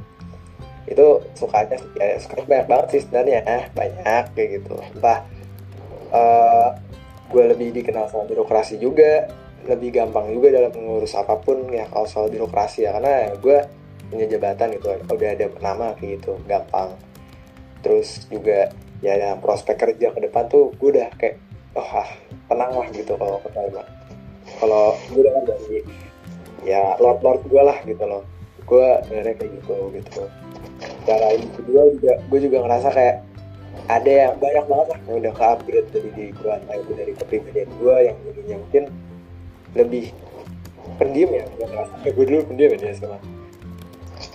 Itu sukanya ya sukanya banyak banget sih sebenarnya banyak kayak gitu. Entah eh, gue lebih dikenal sama birokrasi juga lebih gampang juga dalam mengurus apa pun ya kalau soal birokrasi ya. Karena gue punya jabatan gitu udah ada nama kayak gitu gampang. Terus juga ya dalam prospek kerja ke depan tuh gue udah kayak oh ah, tenang lah gitu kalau keterima kalau gue udah dari ya lord lord gue lah gitu loh. Gue sebenarnya kayak gitu gitu. Cara ini kedua juga gue juga ngerasa kayak ada yang banyak banget lah yang udah ke-upgrade dari diri gue entah itu dari kepribadian gue yang dulunya mungkin lebih pendiam ya? Gue ngerasa kayak gue dulu pendiam ya dia sekarang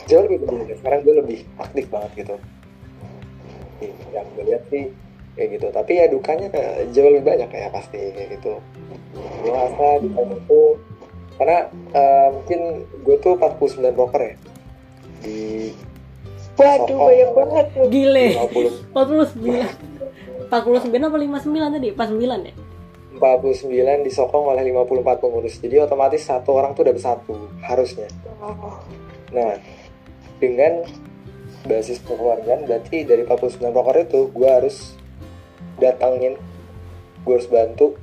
jauh lebih pendiam ya. sekarang gue lebih aktif banget gitu. Yang gue lihat sih kayak gitu. Tapi ya dukanya eh, jauh lebih banyak ya pasti kayak gitu. Gue ngerasa dukanya tuh karena eh, mungkin gue tuh 49 broker ya. Di Waduh, banyak banget gile. 50 49 49 apa 59 tadi? 49 ya 49 disokong oleh 54 pengurus. Jadi otomatis satu orang tuh udah bersatu harusnya. Nah dengan basis kekeluargaan berarti dari 49 broker itu gue harus datangin gue harus bantu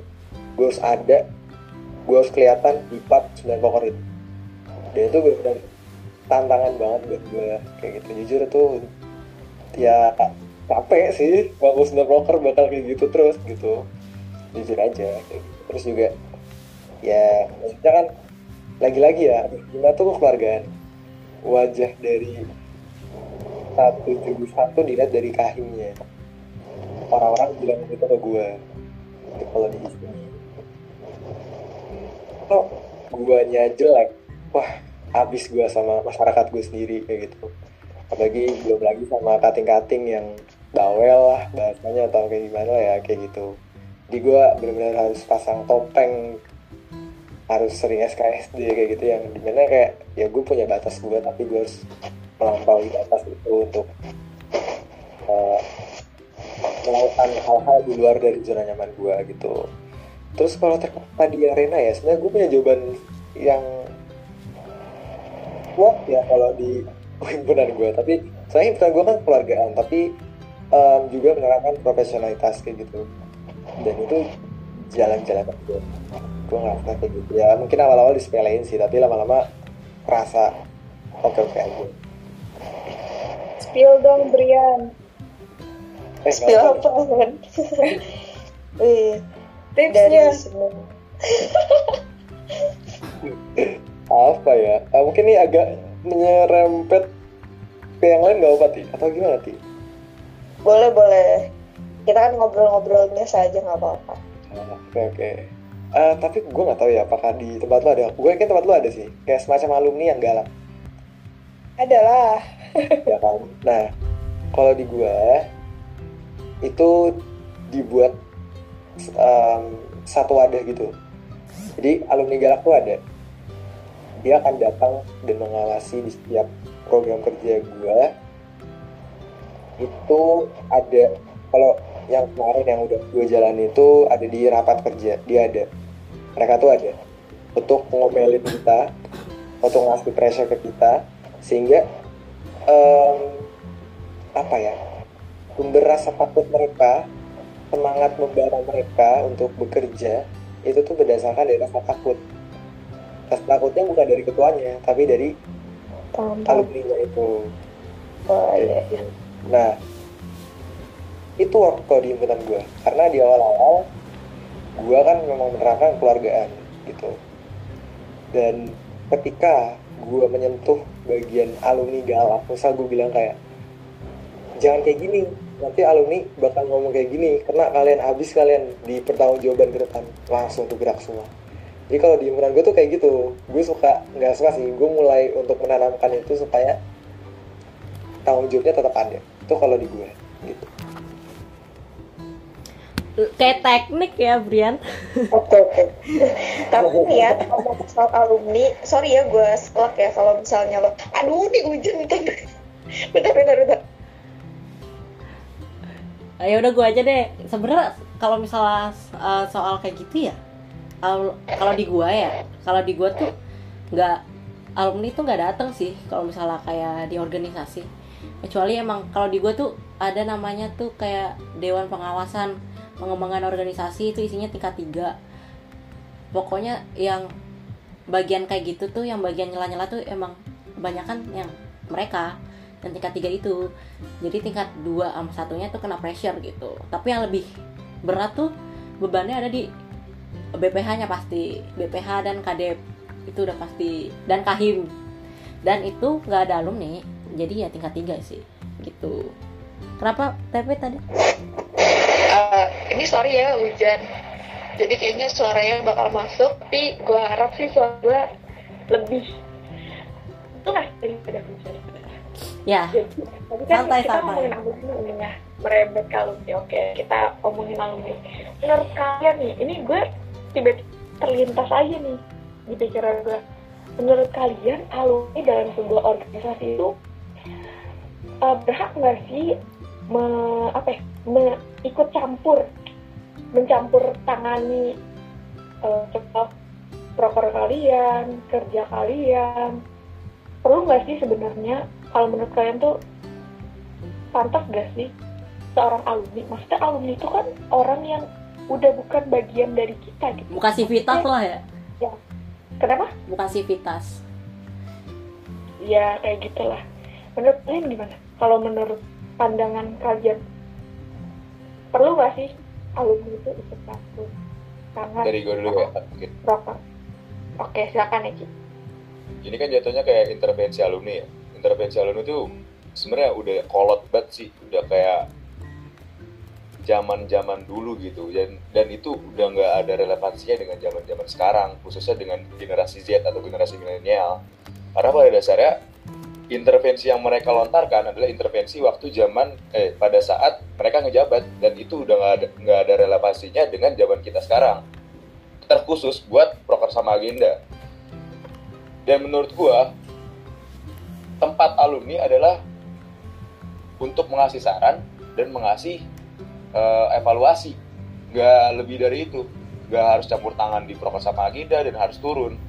gue harus ada gue harus kelihatan di 49 broker itu. Dan itu benar tantangan banget buat gue kayak gitu. Jujur itu ya capek sih 49 broker bakal kayak gitu terus gitu jujur aja. Terus juga ya maksudnya kan lagi-lagi ya gimana tuh kekeluargaan wajah dari satu tujuh satu dilihat dari kahimnya. Orang-orang bilang gitu ke gue Gitu, kalau di sini kok guanya jelek? Wah habis gue sama masyarakat gue sendiri kayak gitu. Apalagi belum lagi sama kating-kating yang bawel lah bahasanya atau kayak gimana ya kayak gitu jadi gue benar-benar harus pasang topeng harus sering SKSD kayak gitu yang di mana kayak ya gue punya batas gue tapi gue harus melampaui batas itu untuk uh, melakukan hal-hal di luar dari zona nyaman gue gitu. Terus kalau terkait di arena ya sebenarnya gue punya jawaban yang kuat ya kalau di himpunan gue tapi saya himpunan gue kan keluargaan tapi em, juga menerapkan profesionalitas kayak gitu dan itu jalan-jalan aja gue ngerasa kayak gitu ya mungkin awal-awal disepelein sih tapi lama-lama kerasa oke oke aja Spill dong Brian. eh, spill apa. kan? Tipsnya. apa ya Ah, mungkin ini agak menyerempet ke yang lain nggak apa ti atau gimana ti Boleh, boleh. Kita kan ngobrol-ngobrol biasa aja nggak apa-apa. Ah, oke oke. Eh, tapi gue nggak tahu ya apakah di tempat lo ada? Gue yakin tempat lo ada sih. Kayak semacam alumni yang galak. Adalah. ya kan? Nah kalau di gua itu dibuat um, satu wadah gitu. Jadi alumni galak tuh ada. Dia akan datang dan mengawasi di setiap program kerja gua. Itu ada kalau yang kemarin yang udah gue jalan itu ada di rapat kerja dia ada. Mereka tuh ada untuk ngomelin kita untuk ngasih pressure ke kita sehingga em, apa ya sumber rasa takut mereka semangat membara mereka untuk bekerja itu tuh berdasarkan dari rasa takut. Rasa takutnya bukan dari ketuanya tapi dari alumni itu. Oh, iya, iya. nah itu waktu kalau di himpunan gue karena di awal-awal gue kan memang menerapkan keluargaan gitu. Dan ketika gue menyentuh bagian alumni galak misal gue bilang kayak jangan kayak gini nanti alumni bakal ngomong kayak gini karena kalian habis kalian di pertanggungjawaban ke depan. Langsung tuh gerak semua. Jadi kalau di himpunan gue tuh kayak gitu. Gue suka nggak suka sih. Gue mulai untuk menanamkan itu supaya tanggung jawabnya tetap ada. Itu kalau di gue gitu kayak teknik ya Brian. Oke oke. Tapi nih ya ngomong soal alumni, sorry ya gue sklep ya kalau misalnya lo, aduh nih hujan bentar, bentar bentar bentar. ayo udah gue aja deh. Sebenarnya kalau misalnya uh, soal kayak gitu ya al- kalau di gua ya kalau di gua tuh nggak alumni tuh nggak datang sih kalau misalnya kayak di organisasi. Kecuali emang kalau di gua tuh ada namanya tuh kayak dewan pengawasan pengembangan organisasi itu isinya tingkat tiga. Pokoknya yang bagian kayak gitu tuh yang bagian nyela-nyela tuh emang kebanyakan yang mereka yang tingkat tiga itu. Jadi tingkat dua sama satunya tuh kena pressure gitu. Tapi yang lebih berat tuh bebannya ada di BPH nya pasti. BPH dan KDEP itu udah pasti. Dan Kahim dan itu nggak ada alumni jadi ya tingkat tiga sih gitu. Kenapa TP tadi Eh, ini sorry ya hujan. Jadi kayaknya suaranya bakal masuk, tapi gue harap sih suara gue lebih jelas daripada hujan. ya Jadi, tadi kan Santai, kita santai. ngomongin alumni ya, merembet ke alumni. Oke, kita ngomongin alumni. Menurut kalian nih, ini gue tiba-tiba terlintas aja nih di pikiran gue. Menurut kalian alumni dalam sebuah organisasi itu eh, berhak nggak sih me, apa ya, me- ikut campur, mencampur tangani contoh proker kalian, kerja kalian, perlu nggak sih sebenarnya kalau menurut kalian tuh pantas gak sih seorang alumni? Maksudnya alumni itu kan orang yang udah bukan bagian dari kita gitu. Bukan sivitas lah ya. Kenapa? Bukan sivitas. Ya kayak gitulah. Menurut kalian gimana? Kalau menurut pandangan kalian. Perlu gak sih alumni itu ikut campur? Tangan dari gue dulu ya oke. Proker oke silakan Eki. Ini kan jatuhnya kayak intervensi alumni ya. Intervensi alumni itu sebenarnya udah kolot banget sih. Udah kayak zaman zaman dulu gitu. Dan dan itu udah nggak ada relevansinya dengan zaman zaman sekarang. Khususnya dengan generasi Z atau generasi milenial. Karena pada dasarnya intervensi yang mereka lontarkan adalah intervensi waktu zaman eh pada saat mereka ngejabat dan itu udah nggak ada nggak ada relevansinya dengan zaman kita sekarang. Terkhusus buat proker sama agenda dan menurut gua tempat alumni adalah untuk mengasih saran dan mengasih eh, evaluasi. Nggak lebih dari itu. Nggak harus campur tangan di proker sama agenda dan harus turun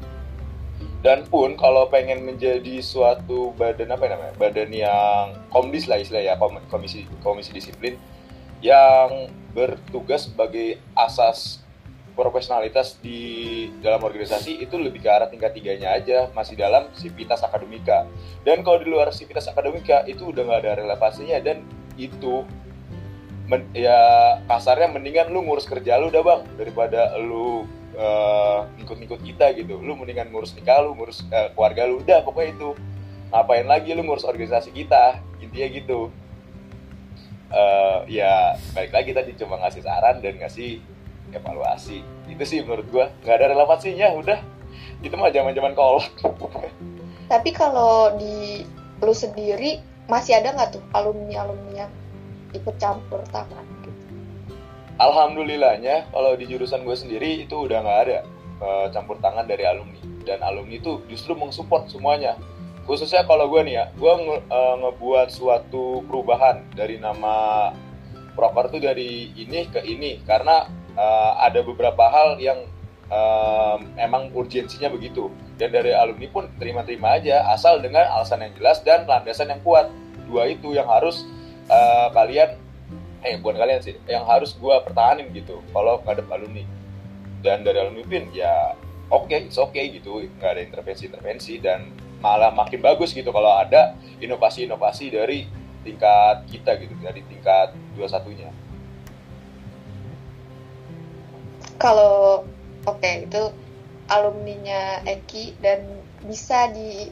dan pun kalau pengen menjadi suatu badan apa namanya? Badan yang komdis lah istilahnya ya kom- komisi komisi disiplin yang bertugas sebagai asas profesionalitas di dalam organisasi itu lebih ke arah tingkat tiganya aja masih dalam sivitas akademika. Dan kalau di luar sivitas akademika itu udah nggak ada relevansinya dan itu men- ya kasarnya mendingan lu ngurus kerja lu udah bang daripada lu eh, ngikut-ngikut kita gitu. Lu mendingan ngurus nikah lu ngurus eh, keluarga lu. Udah pokoknya itu. Ngapain lagi lu ngurus organisasi kita? Intinya gitu. Eh, ya balik lagi tadi cuma ngasih saran dan ngasih evaluasi. Itu sih menurut gua. Nggak ada relevansinya udah. Itu mah zaman zaman kolot. Tapi kalau di lu sendiri masih ada nggak tuh alumni alumni yang ikut campur tangan alhamdulillahnya kalau di jurusan gue sendiri itu udah nggak ada eh, campur tangan dari alumni. Dan alumni itu justru mensupport semuanya. Khususnya kalau gue nih ya gue nge- eh, ngebuat suatu perubahan dari nama proker tuh dari ini ke ini. Karena eh, ada beberapa hal yang eh, emang urgensinya begitu. Dan dari alumni pun terima-terima aja asal dengan alasan yang jelas dan landasan yang kuat. Dua itu yang harus eh, kalian eh bukan kalian sih yang harus gua pertahanin gitu. Kalau ngadep alumni. Dan dari alumni pin ya oke it's okay gitu. Nggak ada intervensi-intervensi dan malah makin bagus gitu kalau ada inovasi-inovasi dari tingkat kita gitu dari tingkat dua satunya. Kalau oke itu alumninya Eki dan bisa di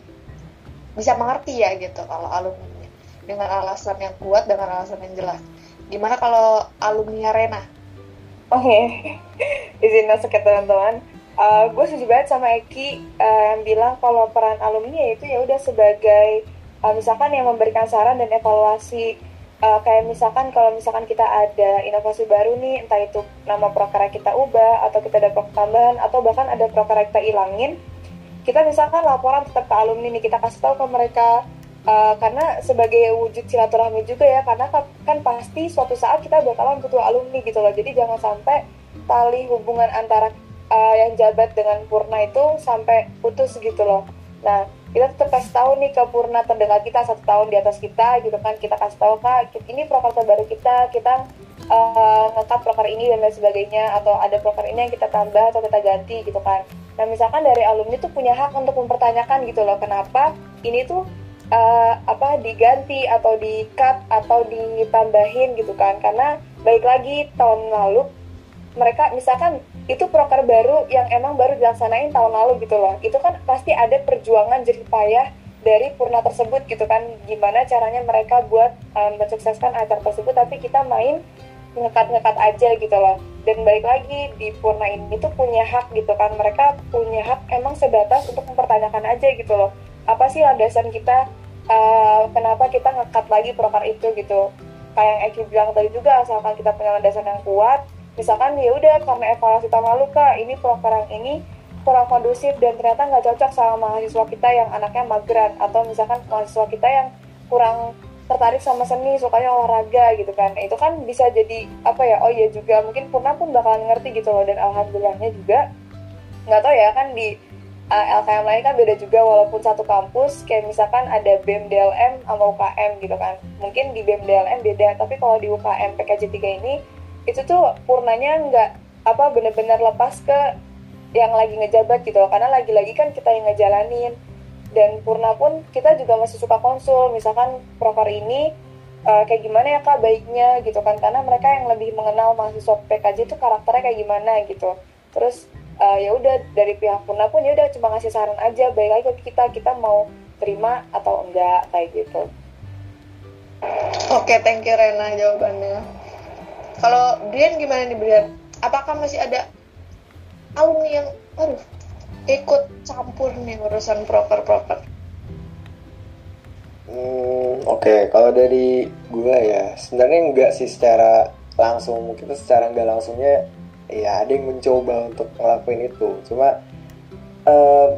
bisa mengerti ya gitu kalau alumninya dengan alasan yang kuat dengan alasan yang jelas Gimana kalau alumni Rena? Oke, izin masuk ya teman-teman. Uh, gue setuju banget sama Eki uh, yang bilang kalau peran alumni itu ya udah sebagai uh, misalkan yang memberikan saran dan evaluasi uh, kayak misalkan kalau misalkan kita ada inovasi baru nih entah itu nama proker kita ubah atau kita ada proker tambahan atau bahkan ada proker kita ilangin kita misalkan laporan tetap ke alumni nih kita kasih tahu ke mereka uh, karena sebagai wujud silaturahmi juga ya karena kan, kan pasti suatu saat kita bakalan butuh alumni gitu loh. Jadi jangan sampai tali hubungan antara uh, yang jabat dengan purna itu sampai putus gitu loh. Nah kita tetap kasih tahu nih ke purna terdekat kita satu tahun di atas kita gitu kan. Kita kasih tahu kak ini proker terbaru kita kita uh, ngekat proker ini dan lain sebagainya atau ada proker ini yang kita tambah atau kita ganti gitu kan. Nah misalkan dari alumni tuh punya hak untuk mempertanyakan gitu loh kenapa ini tuh uh, apa diganti atau di cut atau ditambahin gitu kan. Karena baik lagi tahun lalu mereka misalkan itu proker baru yang emang baru dilaksanain tahun lalu gitu loh. Itu kan pasti ada perjuangan jerih payah dari purna tersebut gitu kan. Gimana caranya mereka buat um, mensukseskan acara tersebut tapi kita main ngekat-ngekat aja gitu loh. Dan balik lagi di purna ini tuh punya hak gitu kan. Mereka punya hak emang sebatas untuk mempertanyakan aja gitu loh apa sih landasan kita uh, kenapa kita ngekat lagi proker itu gitu. Kayak yang Eki bilang tadi juga asalkan kita punya landasan yang kuat misalkan ya udah karena evaluasi tahun lalu kak ini program ini kurang kondusif dan ternyata nggak cocok sama mahasiswa kita yang anaknya mageran atau misalkan mahasiswa kita yang kurang tertarik sama seni sukanya olahraga gitu kan. Itu kan bisa jadi apa ya oh iya juga mungkin Purna pun bakalan ngerti gitu loh dan alhamdulillahnya juga. Nggak tahu ya kan di uh, eh, LKM lain kan beda juga walaupun satu kampus kayak misalkan ada BEM DLM sama UKM gitu kan. Mungkin di BEM DLM beda tapi kalau di UKM PKJ 3 ini itu tuh purnanya nggak apa bener-bener lepas ke yang lagi ngejabat gitu karena lagi-lagi kan kita yang ngejalanin. Dan purna pun kita juga masih suka konsul. Misalkan proker ini uh, kayak gimana ya kak baiknya gitu kan. Karena mereka yang lebih mengenal mahasiswa PKJ itu karakternya kayak gimana gitu. Terus uh, ya udah dari pihak purna pun ya udah cuma ngasih saran aja baik lagi ke kita kita mau terima atau enggak kayak gitu oke okay, thank you Rena jawabannya kalau Brian gimana nih Brian? Apakah masih ada alumni yang aduh ikut campur nih urusan proper-proper? Hmm, Oke, okay. kalau dari gue ya sebenarnya enggak sih secara langsung mungkin secara enggak langsungnya ya ada yang mencoba untuk ngelakuin itu. Cuma uh,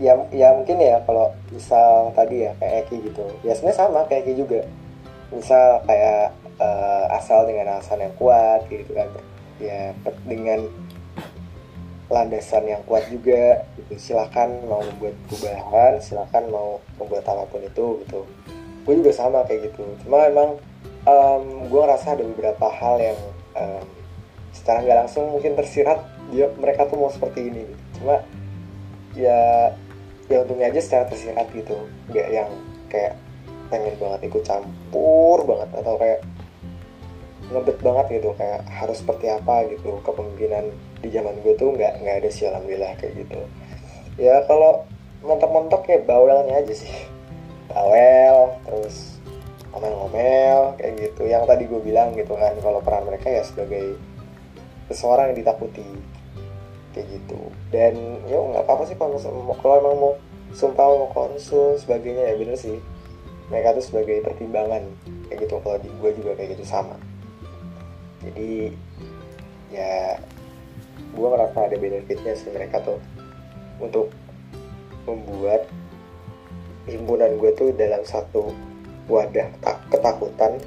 ya ya mungkin ya kalau misal tadi ya kayak Eki gitu. Ya sebenarnya sama kayak Eki juga. Misal kayak uh, asal dengan alasan yang kuat gitu kan. Ya dengan landasan yang kuat juga gitu. Silakan mau membuat perubahan silakan mau membuat apa pun itu gitu. Gue juga sama kayak gitu. Cuma emang um, gue ngerasa ada beberapa hal yang um, secara nggak langsung mungkin tersirat dia mereka tuh mau seperti ini. Cuma ya ya untungnya aja secara tersirat gitu. Nggak yang kayak pengen banget ikut campur banget atau kayak ngebet banget gitu kayak harus seperti apa gitu. Kepemimpinan di zaman gue tuh nggak nggak ada sih alhamdulillah kayak gitu. Ya kalau mentok-mentok ya bawelnya aja sih. Bawel terus ngomel-ngomel kayak gitu. Yang tadi gue bilang gitu kan kalau peran mereka ya sebagai seseorang yang ditakuti. Kayak gitu. Dan ya nggak apa-apa sih kalau kalau emang mau sumpah mau konsul sebagainya ya bener sih. Mereka tuh sebagai pertimbangan. Kayak gitu. Kalau di gue juga kayak gitu sama. Jadi ya gue merasa ada benefitnya sih mereka tuh untuk membuat himpunan gue tuh dalam satu wadah tak ketakutan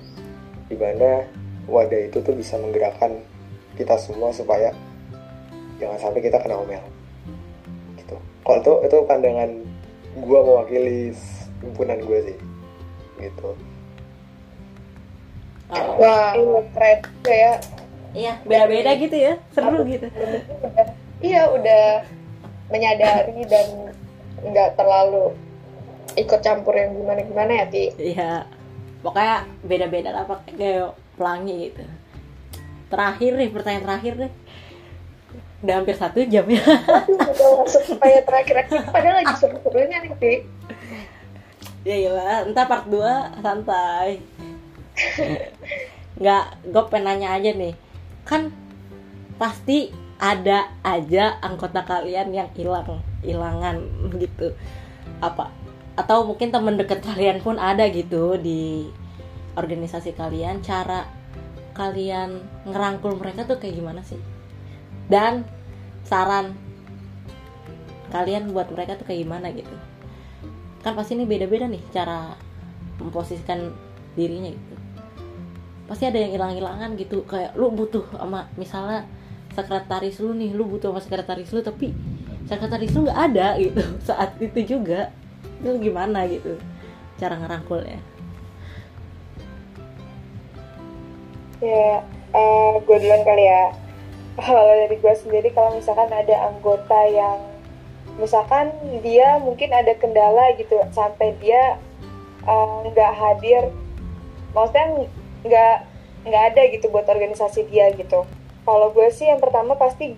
di mana wadah itu tuh bisa menggerakkan kita semua supaya jangan sampai kita kena omel gitu kalau itu itu pandangan gue mewakili himpunan gue sih gitu Wah, keren juga ya. Iya, beda-beda gitu ya, seru gitu. Iya, udah menyadari dan nggak terlalu ikut campur yang gimana-gimana ya, Ti. Iya, pokoknya beda-beda lah pakai pelangi gitu. Terakhir nih, pertanyaan terakhir deh. Udah hampir satu jam ya. udah masuk supaya terakhir padahal lagi seru-serunya nih, Ti. Ya iya, entar part 2 santai. nggak gue pengen nanya aja nih kan pasti ada aja anggota kalian yang hilang hilangan gitu apa atau mungkin temen deket kalian pun ada gitu di organisasi kalian cara kalian ngerangkul mereka tuh kayak gimana sih? Dan saran kalian buat mereka tuh kayak gimana gitu? Kan pasti ini beda-beda nih cara memposisikan dirinya gitu. Pasti ada yang hilang-hilangan gitu kayak lu butuh sama misalnya sekretaris lu nih lu butuh sama sekretaris lu tapi sekretaris lu nggak ada gitu saat itu juga. Itu gimana gitu cara ngerangkulnya Ya, eh gue duluan kali ya. Kalau dari gue sendiri, kalau misalkan ada anggota yang, misalkan dia mungkin ada kendala gitu, sampai dia eh, nggak hadir, maksudnya nggak nggak ada gitu buat organisasi dia gitu. Kalau gue sih yang pertama pasti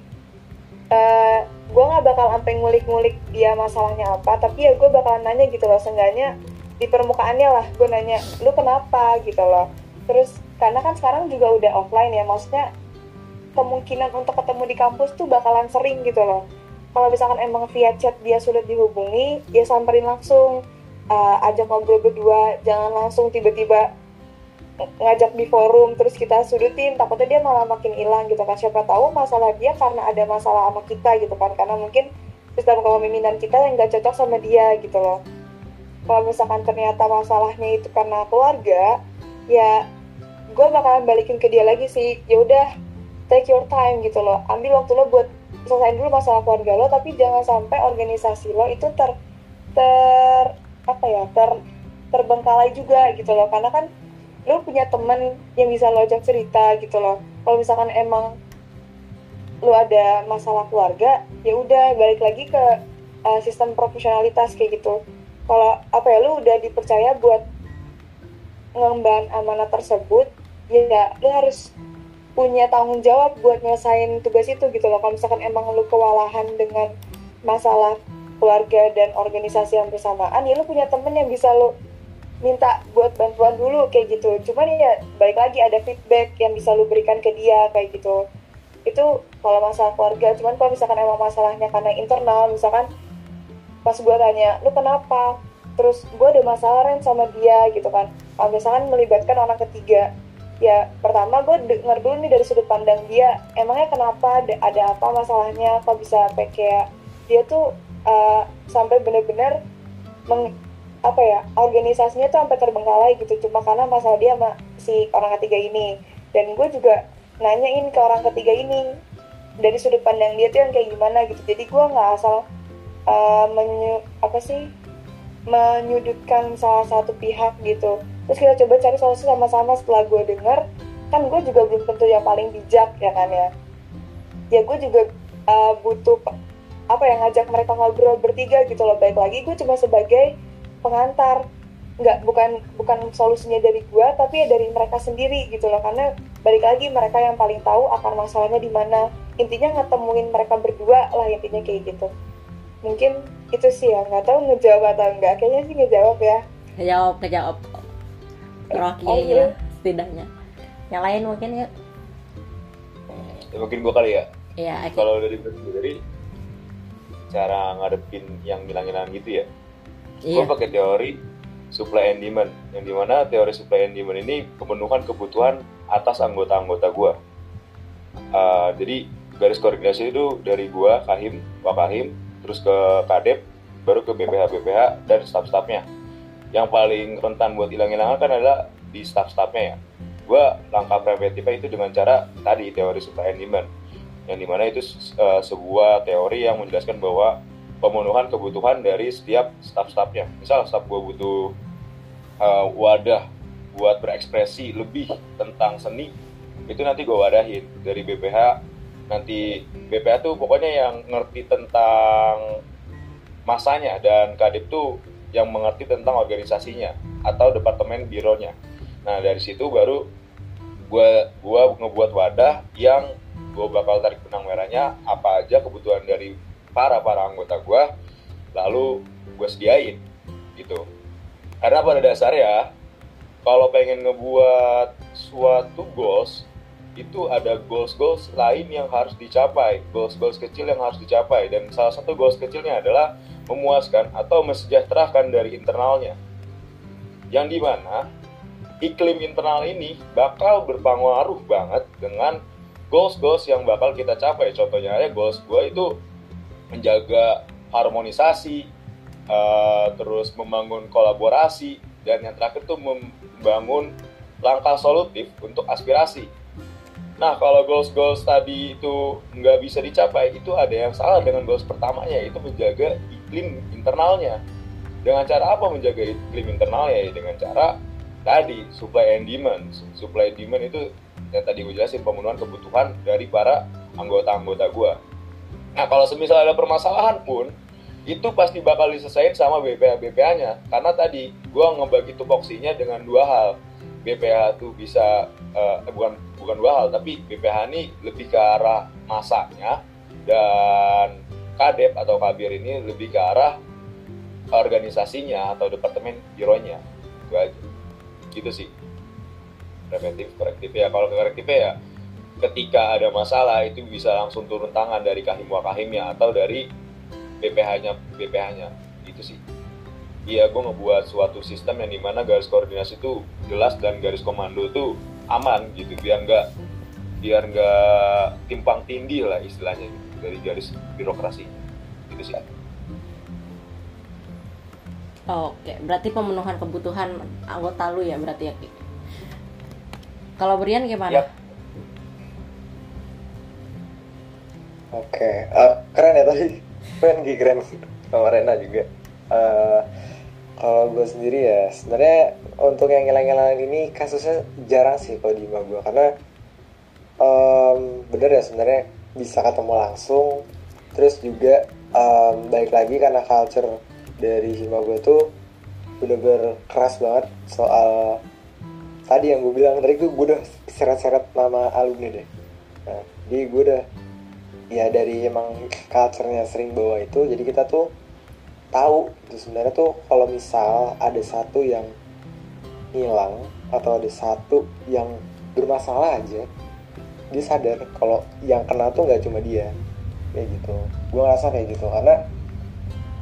eh gue nggak bakal sampai ngulik-ngulik dia masalahnya apa, tapi ya gue bakalan nanya gitu loh, seenggaknya di permukaannya lah, gue nanya, lu kenapa gitu loh. Terus karena kan sekarang juga udah offline ya maksudnya kemungkinan untuk ketemu di kampus tuh bakalan sering gitu loh. Kalau misalkan emang via chat dia sulit dihubungi ya samperin langsung uh, ajak ngobrol berdua jangan langsung tiba-tiba ngajak di forum terus kita sudutin takutnya dia malah makin hilang gitu kan. Siapa tahu masalah dia karena ada masalah sama kita gitu kan. Karena mungkin sistem kepemimpinan kita yang gak cocok sama dia gitu loh. Kalau misalkan ternyata masalahnya itu karena keluarga ya gue bakalan balikin ke dia lagi sih. Ya udah take your time gitu loh. Ambil waktu lo buat selesaiin dulu masalah keluarga lo tapi jangan sampai organisasi lo itu ter ter apa ya ter terbengkalai juga gitu loh. Karena kan lo punya temen yang bisa lo ajak cerita gitu loh. Kalau misalkan emang lo ada masalah keluarga ya udah balik lagi ke uh, sistem profesionalitas kayak gitu. Kalau apa ya lo udah dipercaya buat ngemban amanah tersebut ya lu harus punya tanggung jawab buat nyelesain tugas itu gitu loh. Kalau misalkan emang lu kewalahan dengan masalah keluarga dan organisasi yang bersamaan ya lu punya temen yang bisa lu minta buat bantuan dulu kayak gitu. Cuman ya balik lagi ada feedback yang bisa lu berikan ke dia kayak gitu. Itu kalau masalah keluarga cuman kalau misalkan emang masalahnya karena internal misalkan pas gue tanya lu kenapa? Terus gue ada masalah Ren sama dia gitu kan. Kalau misalkan melibatkan orang ketiga ya pertama gue denger dulu nih dari sudut pandang dia emangnya kenapa ada, apa masalahnya? Kok bisa sampai kayak dia tuh uh, sampai bener-bener meng, apa ya organisasinya tuh sampai terbengkalai gitu. Cuma karena masalah dia sama si orang ketiga ini. Dan gue juga nanyain ke orang ketiga ini dari sudut pandang dia tuh yang kayak gimana gitu. Jadi gue nggak asal uh, menyu apa sih menyudutkan salah satu pihak gitu terus kita coba cari solusi sama-sama setelah gue denger. Kan gue juga belum tentu yang paling bijak ya kan ya? Ya gue juga uh, butuh apa yang ngajak mereka ngobrol bertiga gitu loh. Baik lagi gue cuma sebagai pengantar. Nggak bukan bukan solusinya dari gue tapi ya dari mereka sendiri gitu loh. Karena balik lagi mereka yang paling tahu akar masalahnya di mana. Intinya ngetemuin mereka berdua lah intinya kayak gitu. Mungkin itu sih ya. Nggak tahu ngejawab atau enggak kayaknya sih ngejawab ya. Ngejawab ngejawab Rocky Oh, ya iya. setidaknya. Yang lain mungkin ya. Ya mungkin gue kali ya. Ya Aki. kalau dari gue sendiri cara ngadepin yang hilang-hilangan gitu ya. Iya. gue pakai teori supply and demand yang di mana teori supply and demand ini pemenuhan kebutuhan atas anggota-anggota gue Uh, jadi garis koordinasi itu dari gue Kahim Pak Kahim terus ke Kadep baru ke BPH BPH dan staff-staffnya yang paling rentan buat hilang-hilangan kan adalah di staff-staffnya ya. Gue langkah preventifnya itu dengan cara tadi teori supply and demand. Yang di mana itu uh, sebuah teori yang menjelaskan bahwa pemenuhan kebutuhan dari setiap staff-staffnya. Misal staff gue butuh uh, wadah buat berekspresi lebih tentang seni itu nanti gue wadahin dari BPH nanti BPH tuh pokoknya yang ngerti tentang masanya dan Kadip tuh yang mengerti tentang organisasinya atau departemen bironya. Nah dari situ baru gue gua ngebuat wadah yang gue bakal tarik benang merahnya apa aja kebutuhan dari para para anggota gue lalu gue sediain gitu. Karena pada dasarnya kalau pengen ngebuat suatu goals itu ada goals-goals lain yang harus dicapai, goals-goals kecil yang harus dicapai dan salah satu goals kecilnya adalah memuaskan atau mesejahterakan dari internalnya. Yang di mana iklim internal ini bakal berpengaruh banget dengan goals-goals yang bakal kita capai. Contohnya aja goals gue itu menjaga harmonisasi, uh, terus membangun kolaborasi, dan yang terakhir tuh membangun langkah solutif untuk aspirasi. Nah, kalau goals-goals tadi itu nggak bisa dicapai, itu ada yang salah dengan goals pertamanya, yaitu menjaga iklim internalnya. Dengan cara apa menjaga iklim internalnya? Ya, dengan cara tadi, supply and demand. Supply and demand itu yang tadi gue jelasin, pemenuhan kebutuhan dari para anggota-anggota gue. Nah, kalau semisal ada permasalahan pun, itu pasti bakal diselesaikan sama BPH BPH-nya karena tadi gue ngebagi tupoksinya dengan dua hal BPH tuh bisa uh, bukan bukan dua hal tapi BPH ini lebih ke arah masaknya dan kadep atau kabir ini lebih ke arah organisasinya atau departemen bironya. Itu aja. Gitu sih. Preventif korektif. Ya kalau korektif ya ketika ada masalah itu bisa langsung turun tangan dari kahim wakahimnya atau dari BPH-nya BPH-nya itu sih. Iya gue ngebuat suatu sistem yang di mana garis koordinasi itu jelas dan garis komando itu aman gitu biar nggak biar nggak timpang tindih lah istilahnya gitu, dari garis birokrasi itu sih Oke, berarti pemenuhan kebutuhan anggota lu ya berarti ya. Kalau Brian gimana? Yep. Oke, uh, keren ya tadi keren Gi keren sama Rena juga uh, kalau gue sendiri ya sebenarnya untuk yang ngilang-ngilangan ini kasusnya jarang sih kalau di rumah gue karena um, bener ya sebenarnya bisa ketemu langsung. Terus juga um, baik lagi karena culture dari hima gue tuh bener-bener keras banget soal tadi yang gue bilang. Tadi gue udah seret-seret nama alumni deh. Nah, jadi gue udah ya dari emang culture-nya sering bawa itu jadi kita tuh tahu itu sebenarnya tuh kalau misal ada satu yang hilang atau ada satu yang bermasalah aja dia sadar kalau yang kena tuh nggak cuma dia. Kayak gitu. Gue ngerasa kayak gitu. Karena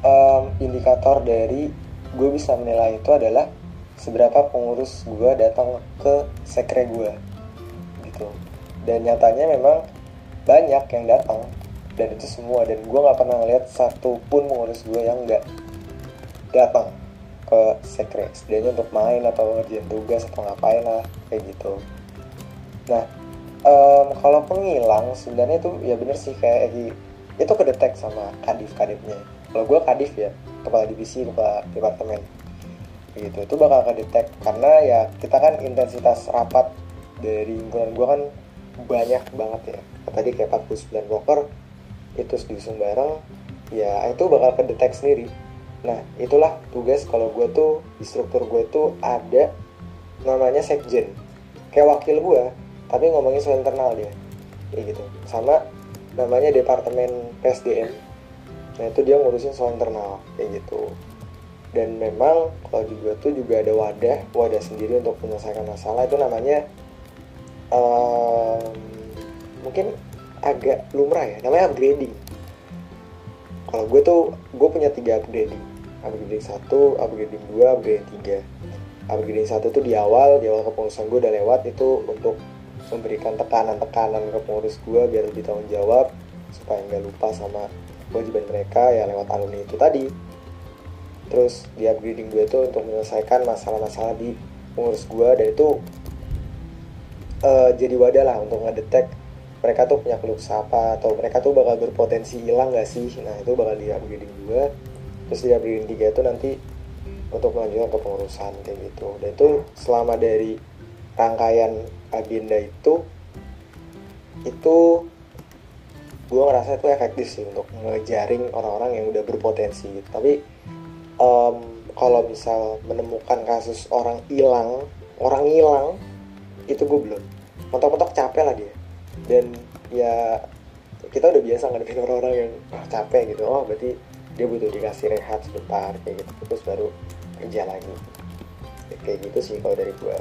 um, indikator dari gue bisa menilai itu adalah seberapa pengurus gue datang ke sekre gue gitu. Dan nyatanya memang banyak yang datang. Dan itu semua. Dan gue nggak pernah ngeliat satu pun pengurus gue yang nggak datang ke sekre setidaknya untuk main atau ngerjain tugas atau ngapain lah kayak gitu. Nah um, kalau penghilang sebenarnya itu ya bener sih kayak Egi itu kedetek sama kadif kadifnya kalau gue kadif ya kepala divisi kepala departemen. Gitu itu bakal kedetek. Karena ya kita kan intensitas rapat dari lingkungan gue kan banyak banget ya. Tadi kayak 49 broker itu diusung bareng ya itu bakal kedetek sendiri nah itulah tugas kalau gue tuh di struktur gue tuh ada namanya sekjen. Kayak wakil gue tapi ngomongin soal internal dia. Kayak gitu. Sama namanya departemen PSDM nah itu dia ngurusin soal internal kayak gitu. Dan memang kalau di gue tuh juga ada wadah wadah sendiri untuk menyelesaikan masalah. Itu namanya um, mungkin agak lumrah ya. Namanya upgrading. Kalau gue tuh gue punya tiga upgrading upgrading satu upgrading dua upgrading tiga. Upgrading satu tuh di awal di awal kepengurusan gue udah lewat itu untuk memberikan tekanan-tekanan ke pengurus gue biar lebih tanggung jawab supaya nggak lupa sama kewajiban mereka ya lewat alumni itu tadi. Terus di upgrading gue itu untuk menyelesaikan masalah-masalah di pengurus gue dan itu uh, jadi wadah lah untuk ngedetek mereka tuh punya keluh apa atau mereka tuh bakal berpotensi hilang gak sih? Nah itu bakal di upgrading dua terus di upgrading tiga itu nanti untuk melanjutkan ke pengurusan kayak gitu. Dan itu selama dari rangkaian agenda itu itu gue ngerasa itu efektif sih untuk ngejaring orang-orang yang udah berpotensi. Gitu. tapi um, kalau misal menemukan kasus orang hilang orang hilang itu gue belum. Mentok-mentok capek lah dia. Dan ya kita udah biasa ngadepin orang-orang yang oh, capek gitu. Oh berarti dia butuh dikasih rehat sebentar kayak gitu. Terus baru kerja lagi. Ya, kayak gitu sih kalau dari gua.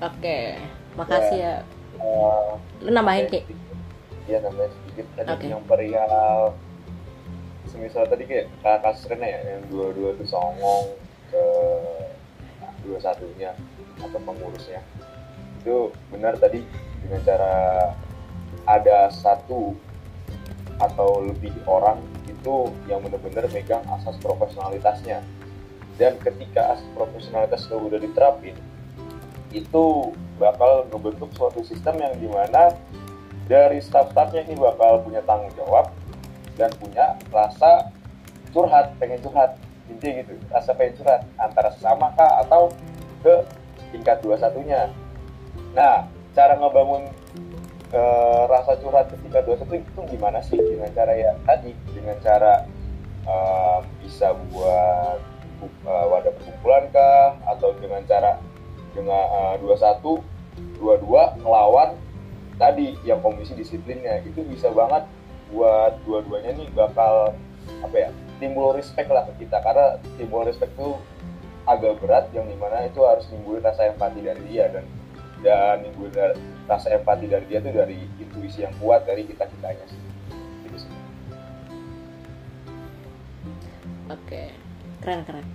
Oke makasih ya, Eh, lu nambahin ki. Iya namanya sedikit. Tadi Oke. yang perihal semisal tadi kayak kakak kasus Rena ya yang dua-dua tuh songong ke dua satunya atau pengurusnya. Itu benar tadi dengan cara ada satu atau lebih orang itu yang benar-benar megang asas profesionalitasnya dan ketika asas profesionalitas itu udah diterapin itu bakal ngebentuk suatu sistem yang di mana dari staff-staffnya ini bakal punya tanggung jawab dan punya rasa curhat, pengen curhat intinya gitu, rasa pengen curhat antara sesama kah atau ke tingkat dua satunya. Nah, cara ngebangun eh, rasa curhat ke tingkat dua satu itu gimana sih? Dengan cara ya tadi dengan cara eh, bisa buat eh, wadah perkumpulan kah? Atau dengan cara dengan dua satu dua dua ngelawan tadi yang komisi disiplinnya. Itu bisa banget buat dua-duanya nih bakal apa ya timbul respect lah ke kita. Karena timbul respect itu agak berat yang di mana itu harus nimbulin rasa empati dari dia. Dan dan nimbulin ra- rasa empati dari dia itu dari intuisi yang kuat dari kita kitanya sih. Gitu sih. Oke. Keren keren.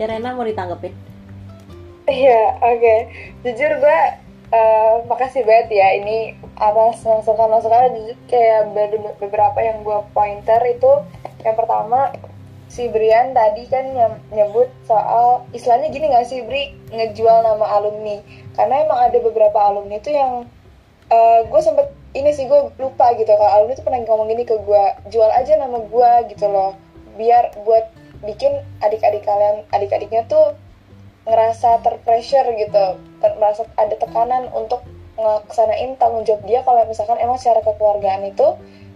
Ya Rena mau ditanggepin? Iya, oke. Jujur gue eh, makasih banget ya. Ini atas masukan-masukan. Jujur kayak ber- beberapa yang gue pointer itu yang pertama si Brian tadi kan nyebut soal istilahnya gini gak sih Bri? Ngejual nama alumni karena emang ada beberapa alumni itu yang gue sempet ini sih gue lupa gitu. Kalau alumni itu pernah ngomong gini ke gue jual aja nama gue gitu loh. Biar buat bikin adik-adik kalian adik-adiknya tuh ngerasa terpressure gitu. Ter- merasa ada tekanan untuk ngelaksanain tanggung jawab dia. Kalau misalkan emang secara kekeluargaan itu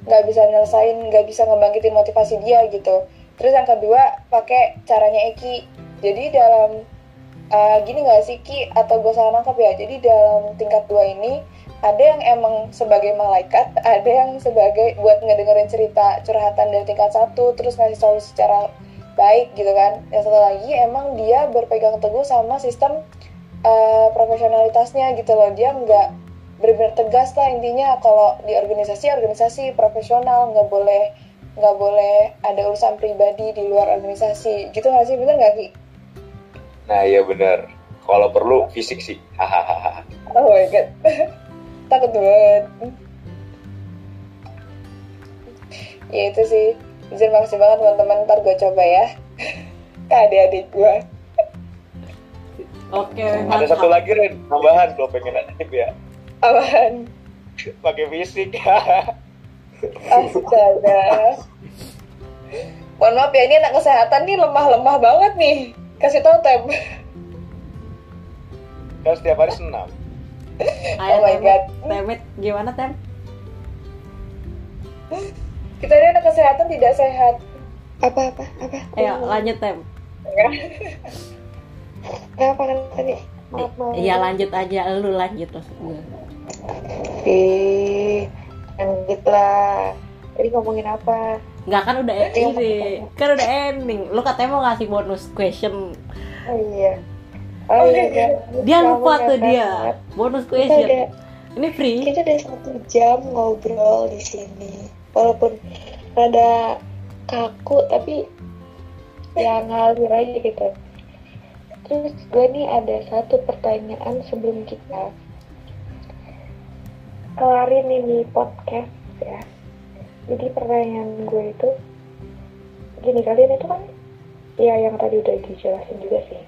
nggak bisa nyelesain nggak bisa ngebangkitin motivasi dia gitu. Terus yang kedua pakai caranya Eki. Jadi dalam uh, gini nggak sih Ki? Atau gue salah nangkap ya? Jadi dalam tingkat dua ini ada yang emang sebagai malaikat ada yang sebagai buat ngedengerin cerita curhatan dari tingkat satu terus ngasih solusi secara baik gitu kan. Yang satu lagi emang dia berpegang teguh sama sistem uh, profesionalitasnya gitu loh. Dia nggak benar-benar tegas lah intinya kalau di organisasi organisasi profesional nggak boleh nggak boleh ada urusan pribadi di luar organisasi. Gitu nggak sih? Bener nggak ki nah iya benar. Kalau perlu fisik sih. Hahaha. Oh my god. Takut banget. Ya itu sih. Jujur makasih banget teman-teman. Ntar gue coba ya. Ke adik-adik gue oke ada mantap. satu lagi Ren. Tambahan kalau pengen aktif ya. Apaan? Pakai fisik. Astaga. Mohon maaf ya ini anak kesehatan nih lemah-lemah banget nih kasih tau tem kan setiap hari senam. Ayo, Oh my. God. Temet, gimana tem? Kita ini anak kesehatan tidak sehat. Apa apa apa? Ayo lanjut tem. Apa kan tadi? Iya lanjut aja. Lu lanjut maksud gue eh lanjut lah tadi ngomongin apa Nggak kan udah Iya. ini kan udah ending. Lu katanya mau ngasih bonus question. Oh iya. Oh iya iya. dia Kamu lupa tuh dia. Bonus question. udah ini free. kita udah satu jam ngobrol di sini. Walaupun rada kaku tapi ya ngalir aja gitu. Terus gue nih ada satu pertanyaan sebelum kita kelarin ini podcast ya jadi pertanyaan gue itu gini kalian itu kan ya yang tadi udah dijelasin juga sih.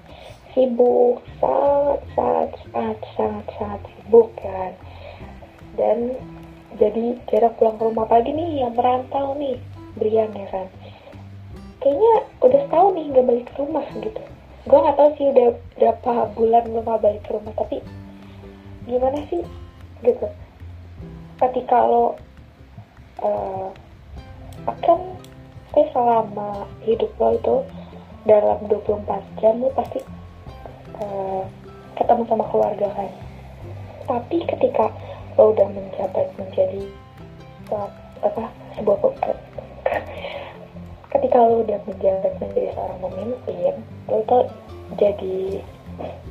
Sibuk sangat sangat sangat sangat sangat sibuk kan. Dan jadi jarang pulang ke rumah pagi nih yang merantau nih Brian ya kan. Kayaknya udah setahun nih nggak balik ke rumah gitu. Gue nggak tahu sih udah berapa bulan belum balik ke rumah tapi gimana sih gitu. Ketika lo eh, akan eh selama hidup lo itu dalam 24 jam lo pasti eh, ketemu sama keluarga kan. Tapi ketika lo udah menjabat menjadi apa sebuah pe- ketika lo udah menjabat menjadi seorang pemimpin lo tuh jadi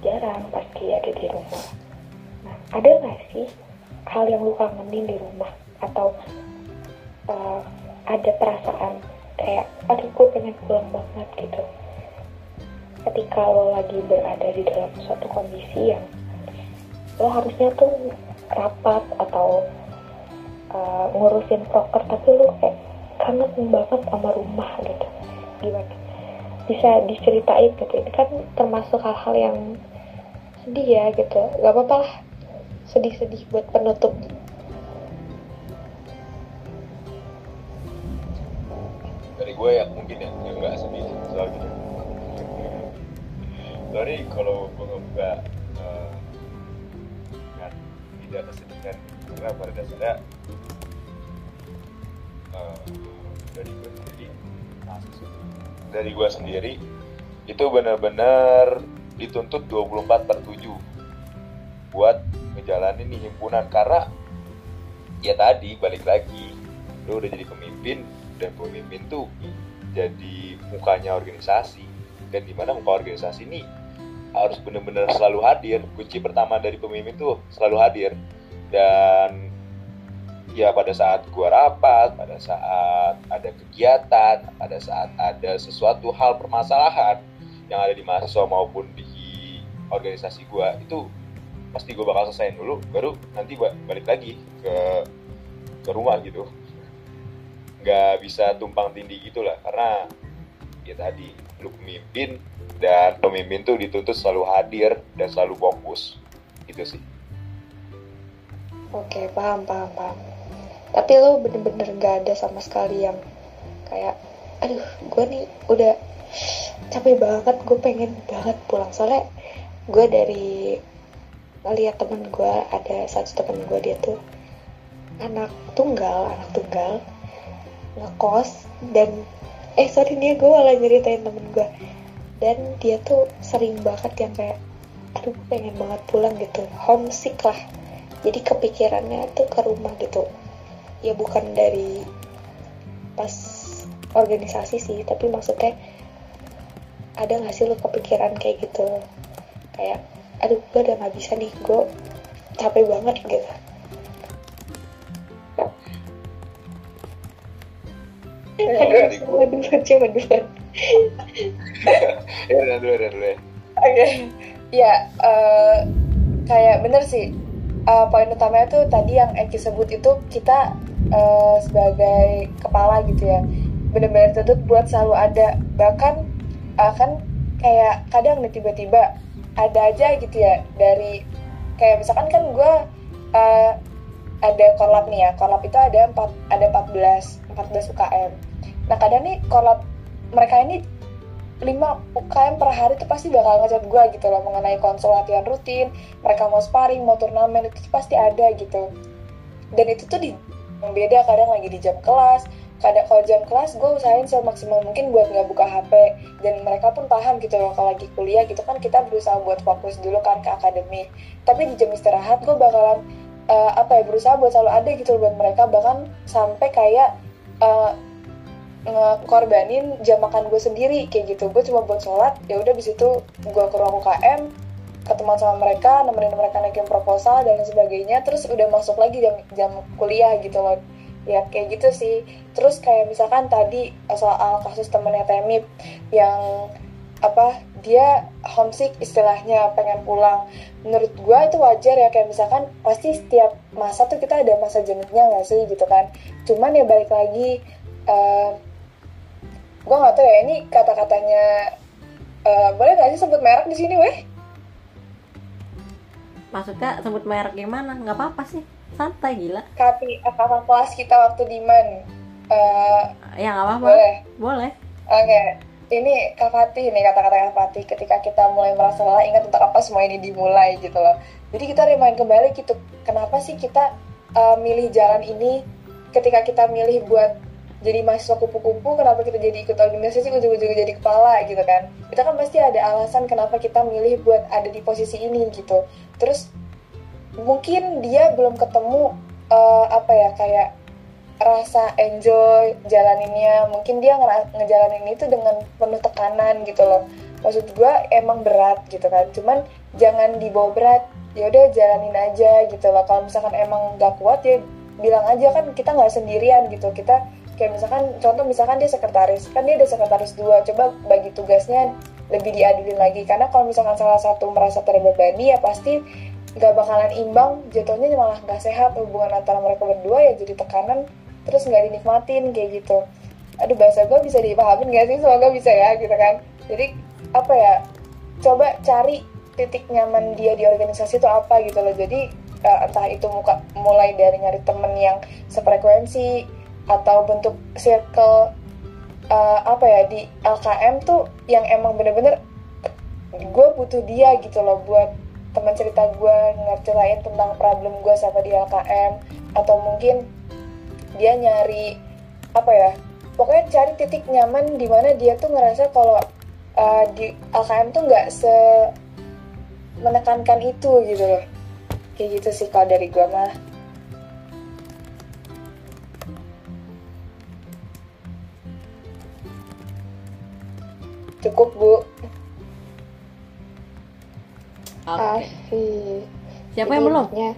jarang pasti ada di rumah. Nah ada nggak sih hal yang lo kangenin di rumah? Atau uh, ada perasaan kayak aduh gue pengen pulang banget gitu. Ketika lo lagi berada di dalam suatu kondisi yang lo harusnya tuh rapat atau uh, ngurusin proker tapi lo kayak kangen banget sama rumah gitu. Gimana? Bisa diceritain gitu. Ini kan termasuk hal-hal yang sedih ya gitu. Gak apa-apa lah. Sedih-sedih buat penutup gue ya mungkin ya nggak sedih soal gitu sorry kalau gue ngebuka uh, kan tidak kesedihan. Karena pada dasarnya uh, dari gue sendiri dari gue sendiri itu benar-benar dituntut 24 per 7 buat ngejalanin nih himpunan. Karena ya tadi balik lagi lu udah jadi pemimpin dan pemimpin tuh jadi mukanya organisasi. Dan di mana muka organisasi ini harus benar-benar selalu hadir. Kunci pertama dari pemimpin tuh selalu hadir. Dan ya pada saat gua rapat pada saat ada kegiatan pada saat ada sesuatu hal permasalahan yang ada di mahasiswa maupun di organisasi gua itu pasti gua bakal selesaiin dulu baru nanti balik lagi ke ke rumah gitu nggak bisa tumpang tindih gitu lah karena ya tadi lu pemimpin dan pemimpin tuh dituntut selalu hadir dan selalu fokus. Gitu sih. Oke paham paham paham. Tapi lo bener-bener gak ada sama sekali yang kayak aduh gue nih udah capek banget gue pengen banget pulang. Soalnya gue dari lihat temen gue ada satu temen gue dia tuh anak tunggal anak tunggal ngekos dan eh sorry nih gue malah nyeritain temen gue dan dia tuh sering banget yang kayak aduh pengen banget pulang gitu. Homesick lah. Jadi kepikirannya tuh ke rumah gitu. Ya bukan dari pas organisasi sih tapi maksudnya ada gak sih lo kepikiran kayak gitu? Kayak aduh gue udah gak bisa nih gue capek banget gitu Duluan, coba duluan. ya, dulu, dulu ya. Oke, ya kayak bener sih. Uh, poin utamanya tuh tadi yang Eki sebut itu kita uh, sebagai kepala gitu ya, bener-bener tuntut buat selalu ada. Bahkan uh, kan kayak kadang nih tiba-tiba ada aja gitu ya dari kayak misalkan kan gue uh, ada korlap nih ya korlap itu ada empat ada 14 14 UKM nah kadang nih korlap mereka ini 5 UKM per hari itu pasti bakal ngechat gue gitu loh mengenai konsul latihan rutin. Mereka mau sparring mau turnamen itu pasti ada gitu. Dan itu tuh di beda kadang lagi di jam kelas. Kadang kalau jam kelas gue usahain semaksimal mungkin buat nggak buka HP dan mereka pun paham gitu loh kalau lagi kuliah gitu kan kita berusaha buat fokus dulu kan ke akademik tapi di jam istirahat gue bakalan uh, apa ya berusaha buat selalu ada gitu buat mereka. Bahkan sampai kayak uh, ngekorbanin jam makan gue sendiri kayak gitu. Gue cuma buat sholat ya udah bis itu gue ke ruang UKM ketemu sama mereka nemenin mereka naikin proposal dan sebagainya. Terus udah masuk lagi jam jam kuliah gitu loh. Ya kayak gitu sih. Terus kayak misalkan tadi soal kasus temennya Temip yang apa dia homesick istilahnya pengen pulang. Menurut gue itu wajar ya kayak misalkan pasti setiap masa tuh kita ada masa jenuhnya nggak sih gitu kan? Cuman ya balik lagi uh, gue nggak tahu ya ini kata-katanya uh, boleh nggak sih sebut merek di sini weh? Maksudnya sebut merek gimana nggak apa-apa sih. Santai gila. Kapi kakak kelas kita waktu di man? Uh, ya nggak apa-apa. boleh? Boleh. Oke. okay. Ini Kak Fatih nih kata-kata Kak Fatih ketika kita mulai merasa lelah ingat untuk apa semua ini dimulai gitu loh. Jadi kita remind kembali gitu kenapa sih kita uh, milih jalan ini ketika kita milih buat jadi mahasiswa kupu-kupu kenapa kita jadi ikut organisasi ujung-ujungnya jadi kepala gitu kan? Kita kan pasti ada alasan kenapa kita milih buat ada di posisi ini gitu. Terus mungkin dia belum ketemu uh, apa ya kayak rasa enjoy jalaninnya. Mungkin dia ngera- ngejalanin itu dengan penuh tekanan gitu loh. Maksud gue emang berat gitu kan. Cuman jangan dibawa berat. Ya udah jalanin aja gitu loh. Kalau misalkan emang gak kuat ya bilang aja kan kita nggak sendirian gitu. Kita kayak misalkan contoh misalkan dia sekretaris. Kan dia ada sekretaris dua. Coba bagi tugasnya lebih diadilin lagi. Karena kalau misalkan salah satu merasa terbebani ya pasti nggak bakalan imbang. Jatuhnya malah nggak sehat hubungan antara mereka berdua ya jadi tekanan terus nggak dinikmatin kayak gitu. Aduh bahasa gue bisa dipahamin gak sih? Semoga bisa ya gitu kan. Jadi apa ya coba cari titik nyaman dia di organisasi itu apa gitu loh. Jadi uh, entah itu muka mulai dari nyari temen yang sefrekuensi atau bentuk circle uh, apa ya di LKM tuh yang emang bener-bener gue butuh dia gitu loh buat teman cerita gue ngercelain tentang problem gue sama di LKM atau mungkin dia nyari apa ya pokoknya cari titik nyaman di mana dia tuh ngerasa kalau uh, di LKM tuh nggak se menekankan itu gitu loh kayak gitu sih kalau dari gue mah cukup bu Oke. Asik. Siapa yang belum? Intinya,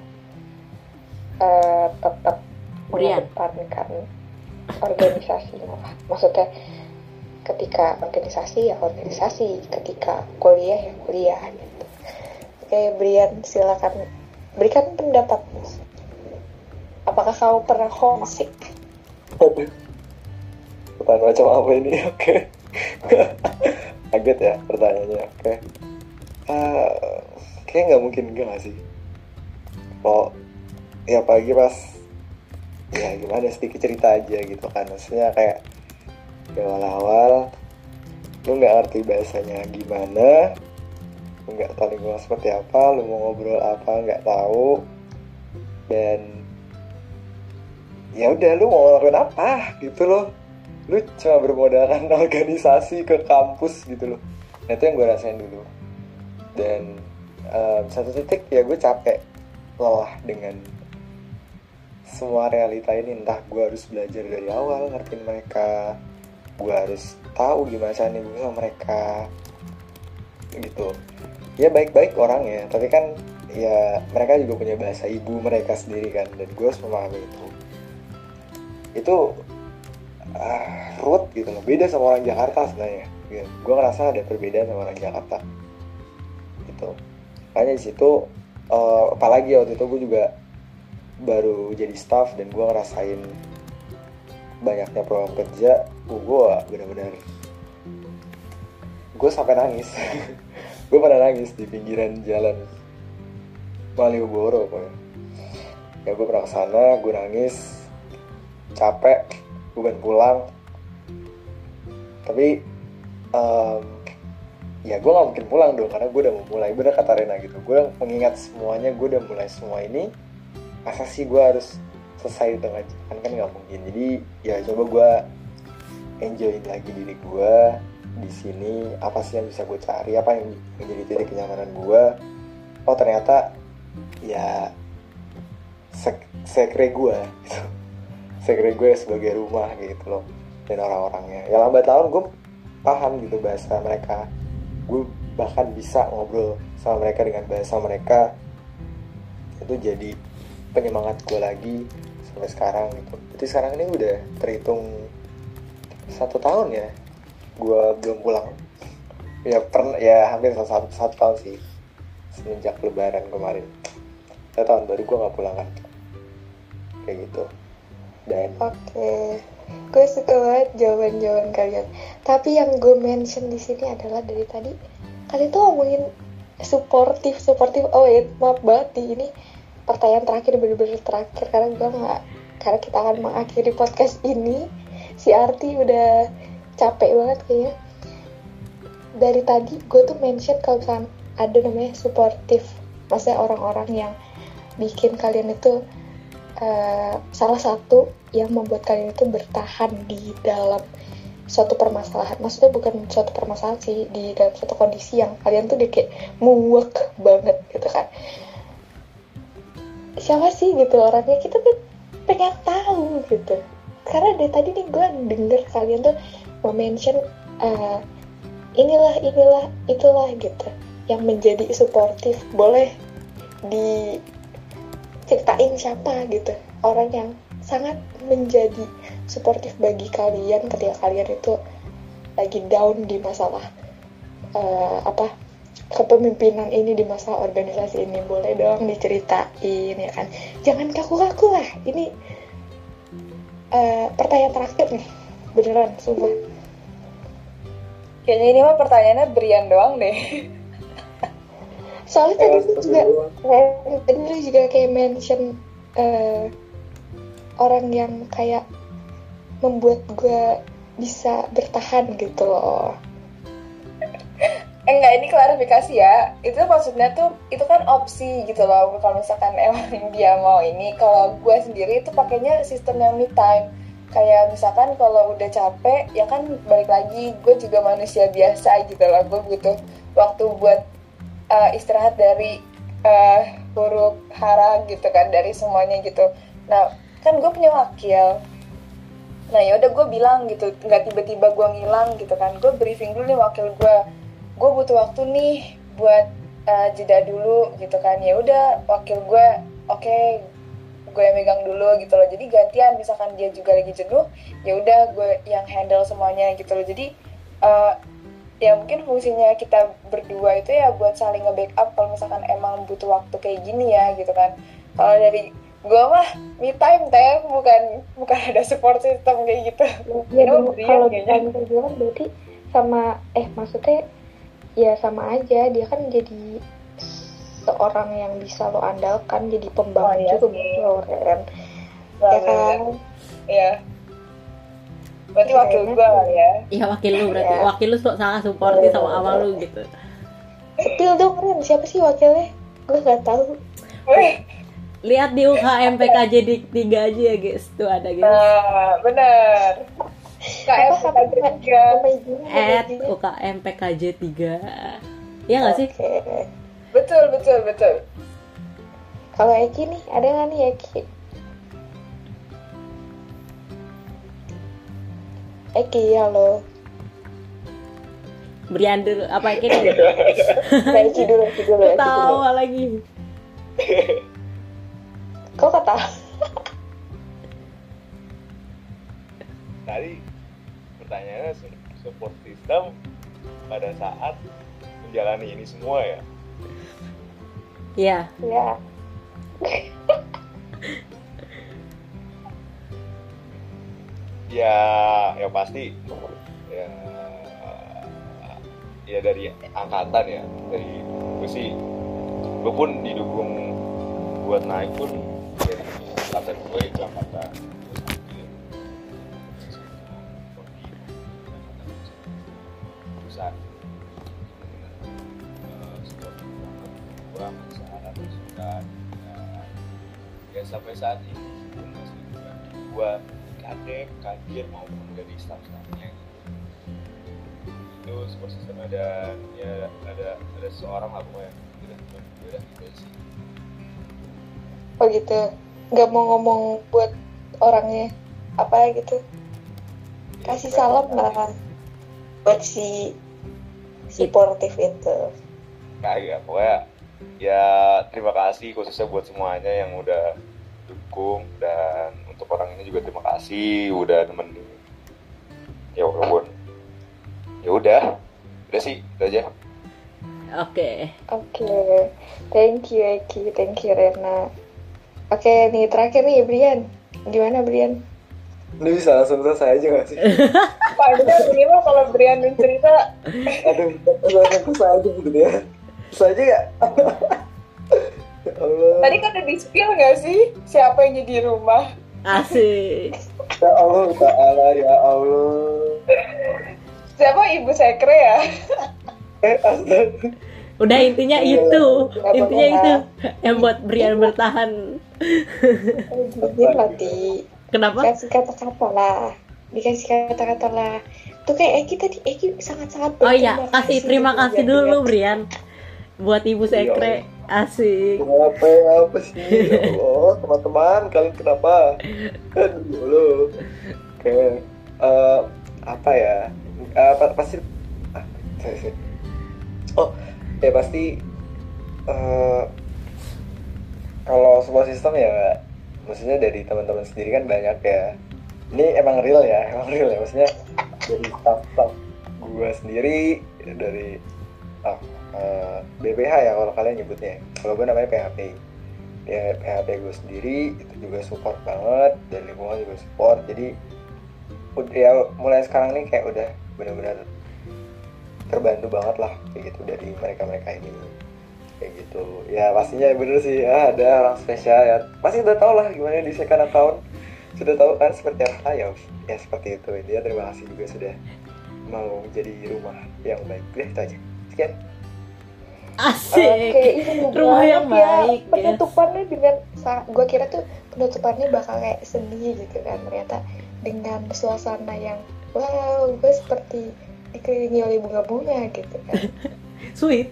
eh tetap Mengedepankan organisasi maksudnya ketika organisasi ya organisasi ketika kuliah ya kuliah gitu oke Brian silakan berikan pendapat apakah kamu pernah homesick Aduh. Pertanyaan macam apa ini? Oke. Kaget ya pertanyaannya. Oke. Eh, kayak nggak mungkin enggak nggak sih. Kalau ya pagi pas ya gimana sedikit cerita aja gitu kan. Maksudnya kayak di awal-awal lu nggak ngerti bahasanya gimana lu nggak tahu lingkungan seperti apa lu mau ngobrol apa nggak tahu. Dan ya udah lu mau ngelakuin apa gitu loh. Lu cuma bermodalkan organisasi ke kampus gitu loh. Nah itu yang gue rasain dulu. Dan em, satu titik ya gue capek lelah dengan semua realita ini entah gue harus belajar dari awal ngertiin mereka gue harus tahu gimana cara nimbuhin sama mereka gitu. Ya baik-baik orang ya tapi kan ya mereka juga punya bahasa ibu mereka sendiri kan dan gue harus memahami itu. Itu ah, ruwet gitu loh beda sama orang Jakarta sebenarnya. Gitu. gue ngerasa ada perbedaan sama orang Jakarta gitu. Makanya di situ eh, apalagi waktu itu gue juga baru jadi staff dan gue ngerasain banyaknya program kerja gue benar-benar gue sampai nangis. Gue pernah nangis di pinggiran jalan Malioboro pokoknya. Ya gue pernah ke sana gue nangis capek gue pengen pulang. Tapi em, ya gue gak mungkin pulang dong karena gue udah mau mulai. Bener kata Rena gitu gue mengingat semuanya gue udah mulai semua ini masa sih gue harus selesai di tengah jalan kan nggak mungkin. Jadi ya coba gue enjoyin lagi diri gue di sini. Apa sih yang bisa gue cari? Apa yang menjadi titik kenyamanan gue oh ternyata ya sek sekre gue gitu. Sekre gue sebagai rumah gitu loh dan orang-orangnya. Ya lambat laun gue paham gitu bahasa mereka. Gue bahkan bisa ngobrol sama mereka dengan bahasa mereka. Itu jadi penyemangat gue lagi sampai sekarang gitu. Jadi sekarang ini udah terhitung satu tahun ya gue belum pulang. Ya pernah ya hampir satu, satu tahun sih semenjak lebaran kemarin. Satu tahun baru gue nggak pulang kan. Kayak gitu. Dan Oke, gue suka banget jawaban-jawaban kalian. Tapi yang gue mention di sini adalah dari tadi kalian tuh ngomongin suportif, suportif. Oh ya, maaf banget ini pertanyaan terakhir bener-bener terakhir. Karena gue nggak karena kita akan mengakhiri podcast ini. Si Arti udah capek banget kayaknya. Dari tadi gue tuh mention kalau misalnya ada namanya suportif, maksudnya orang-orang yang bikin kalian itu eh, salah satu yang membuat kalian itu bertahan di dalam suatu permasalahan. Maksudnya bukan suatu permasalahan sih di dalam suatu kondisi yang kalian tuh udah kayak muak banget gitu kan siapa sih gitu orangnya? Kita kan pengen tahu gitu. Karena dari tadi nih gue denger kalian tuh mau mention eh, inilah inilah itulah gitu yang menjadi suportif. Boleh diceritain siapa gitu. Orang yang sangat menjadi suportif bagi kalian ketika kalian itu lagi down di masalah eh, apa kepemimpinan ini di masa organisasi ini. Boleh dong diceritain ya kan? Jangan kaku-kaku lah. Ini eh, pertanyaan terakhir nih. Beneran sumpah. Kayaknya ini mah pertanyaannya Brian doang deh. soalnya tadi lu juga tadi lu juga kayak mention eh, orang yang kayak membuat gue bisa bertahan gitu loh Enggak, ini klarifikasi ya. Itu maksudnya tuh, itu kan opsi gitu loh. Kalau misalkan emang dia mau ini, kalau gue sendiri itu pakainya sistem yang me time. Kayak misalkan kalau udah capek, ya kan balik lagi, gue juga manusia biasa gitu loh. Gue butuh waktu buat uh, istirahat dari uh, huruf hara gitu kan, dari semuanya gitu. Nah, kan gue punya wakil. Nah ya udah gue bilang gitu, nggak tiba-tiba gue ngilang gitu kan. Gue briefing dulu nih wakil gue gue butuh waktu nih buat uh, jeda dulu gitu kan. Ya udah wakil gue oke gue yang megang dulu gitu loh. Jadi gantian misalkan dia juga lagi jenuh ya udah gue yang handle semuanya gitu loh. Jadi uh, ya mungkin fungsinya kita berdua itu ya buat saling nge-backup kalau misalkan emang butuh waktu kayak gini ya gitu kan. Kalau dari gue mah me time teh. Bukan bukan ada support system kayak gitu. Ya kalau bukan perjuangan berarti sama eh maksudnya ya sama aja dia kan jadi seorang yang bisa lo andalkan jadi pembangun Oh, iya juga buat lo Ren Nah, ya kan Iya. Berarti wakil gue ya. Iya wakil lu berarti Iya. wakil lu sangat supportif sama abang lu gitu. Sepil dong Ren siapa sih wakilnya gue nggak tahu Wih, Lihat di UKM PKJ di tiga aja ya guys tuh ada guys. nah bener. At? UKM PKJ 3 Iya gak sih? Oke. Betul betul betul. Kalau Eki nih, ada nggak nih Eki? Eki, halo. Brian dulu apa Eki dulu, Eki dulu, Eki dulu. Ketawa lagi. Kok kata? Tadi pertanyaannya su- support system pada saat menjalani ini semua ya. Iya. Ya, Ya, yang pasti ya ya dari angkatan ya dari gue sih gue pun didukung buat naik pun dari angkatan gue itu angkatan ya sampai saat ini pun masih juga gua kadek kadir maupun dari staff-staffnya itu support system ada ya ada ada seorang lah pokoknya udah udah gitu sih oh gitu. Nggak mau ngomong buat orangnya apa gitu. Kasih salam lah buat si supportive itu. kagak pokoknya ya terima kasih khususnya buat semuanya yang udah dukung dan untuk orang ini juga terima kasih udah nemenin ya walaupun ya udah udah sih itu aja Oke. Oke, thank you Eki, thank you Rena. Oke nih terakhir nih Brian, gimana Brian? Ini bisa langsung selesai aja gak sih? Panjang ini mah kalau Brian dan cerita Aduh, langsung selesai aja gitu deh. Selesai aja gak? ya Allah. tadi kan udah di spill nggak sih siapa yang jadi rumah? Asik. Ya Allah, ta'ala, ya Allah. Siapa ibu sekre ya? Eh, astaga. Udah intinya Iya. itu, intinya apa-apa. itu yang buat Brian bertahan. Begini lah Ti. Kenapa? Dikasih kata-kata lah, dikasih kata-kata lah. Tuh kayak Eki tadi, Eki sangat-sangat Oh iya, kasih terima kasih dulu dia. Brian buat Ibu Sekre. asik Apa apa sih? Ya Allah, teman-teman, kalian kenapa? Aduh, lo. Oke. eh, apa ya? Pa- pasti ah, sorry, sorry. Oh, ya pasti eh, kalau sebuah sistem ya maksudnya dari teman-teman sendiri kan banyak ya. Ini emang real ya, emang real ya. Maksudnya dari staff-staff gue sendiri dari ah, eh, BPH ya kalau kalian nyebutnya. Kalau gue namanya PHP. Ya PHP gue sendiri itu juga support banget dan lingkungan juga support. Jadi udah ya mulai sekarang nih kayak udah benar-benar terbantu banget lah kayak gitu dari mereka-mereka ini. Kayak gitu. Ya pastinya bener sih ya ada orang spesial ya. Pasti udah tau lah gimana di second account. Sudah tahu kan seperti apa. Ya ya seperti itu. Dia terima kasih juga sudah mau jadi rumah yang baik. Udah itu aja. Sekian asik Oke, ini rumah yang ya. baik guys. Penutupannya dengan, gue kira tuh penutupannya bakal kayak sedih gitu kan. Ternyata dengan suasana yang, wow, gue seperti dikelilingi oleh bunga-bunga gitu kan. sweet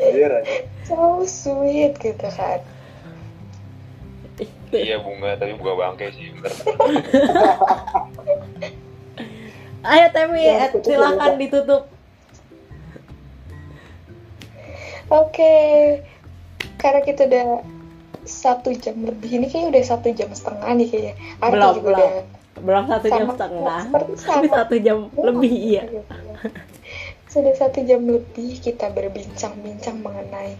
aja So sweet gitu kan. Iya bunga, tapi bunga bangke sih. Bener. ayo Temi Ya, eh, silakan ditutup Oke, karena kita udah satu jam lebih ini kayaknya udah satu jam setengah nih kayaknya. Arti Belum, juga belum. udah belum satu jam setengah tapi satu jam lebih iya Sudah satu jam lebih kita berbincang-bincang mengenai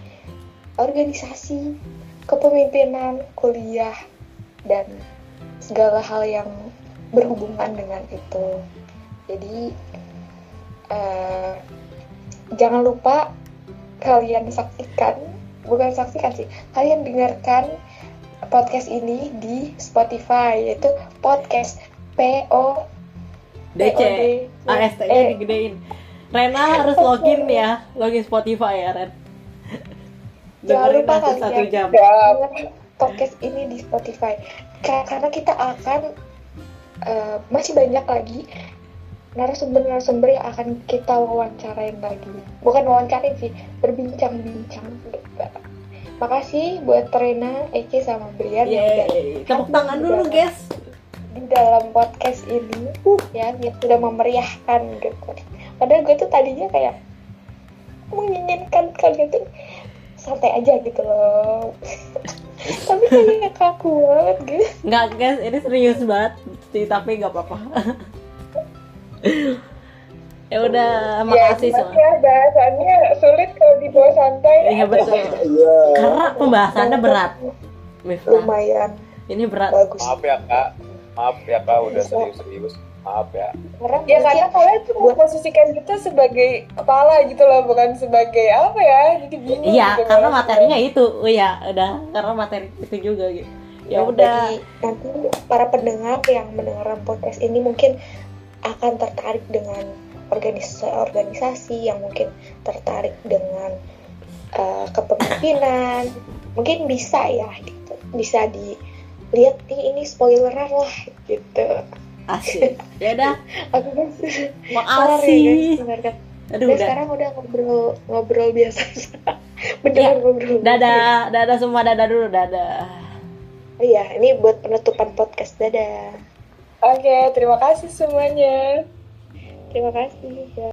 organisasi, kepemimpinan, kuliah, dan segala hal yang berhubungan dengan itu. Jadi eh, jangan lupa kalian saksikan, bukan saksikan sih, kalian dengarkan podcast ini di Spotify yaitu podcast P O DC AST nya Eh. digedein. Rena harus login ya login Spotify ya Ren. Jangan lupa kalian. satu jam. podcast ini di Spotify. Ka- karena kita akan eh, masih banyak lagi narasumber-narasumber yang akan kita wawancarain lagi. Bukan wawancarain sih berbincang-bincang. Gitu. makasih buat Rena, Eki sama Brian Yeay, tepuk tangan dulu guys. di dalam podcast ini ya yang sudah memeriahkan gitu. Padahal gue tuh tadinya kayak menginginkan kalian tuh santai aja gitu loh. Tapi kayak kaku banget gitu Nggak guys, ini serius banget sih, tapi nggak apa-apa. ya udah, makasih ya, semua. ya bahasannya sulit kalau dibawa santai. Iya betul. iya Karena pembahasannya berat. Miftah, lumayan ini berat. bagus Maaf ya kak, maaf ya kak udah serius-serius. Maaf ya. karena Ya karena mungkin kalian tuh memposisikan kita sebagai kepala gitu loh, bukan sebagai apa ya? Jadi bingung. Iya, gitu karena materinya itu. Oh ya, udah. Karena materi itu juga gitu. Ya udah. bagi nanti para pendengar yang mendengar podcast ini mungkin akan tertarik dengan organisasi-organisasi yang mungkin tertarik dengan uh, kepemimpinan mungkin bisa ya gitu bisa dilihat nih ini spoileran lah gitu Asik. Ya udah. guys Kelar ya, Makasih. dengarkan. Aduh, Udah, udah. sekarang udah ngobrol ngobrol biasa beneran Ya, ngobrol Dadah, dadah semua, dadah dulu, dadah. iya ini buat penutupan podcast dadah Oke, terima kasih semuanya. terima kasih ya.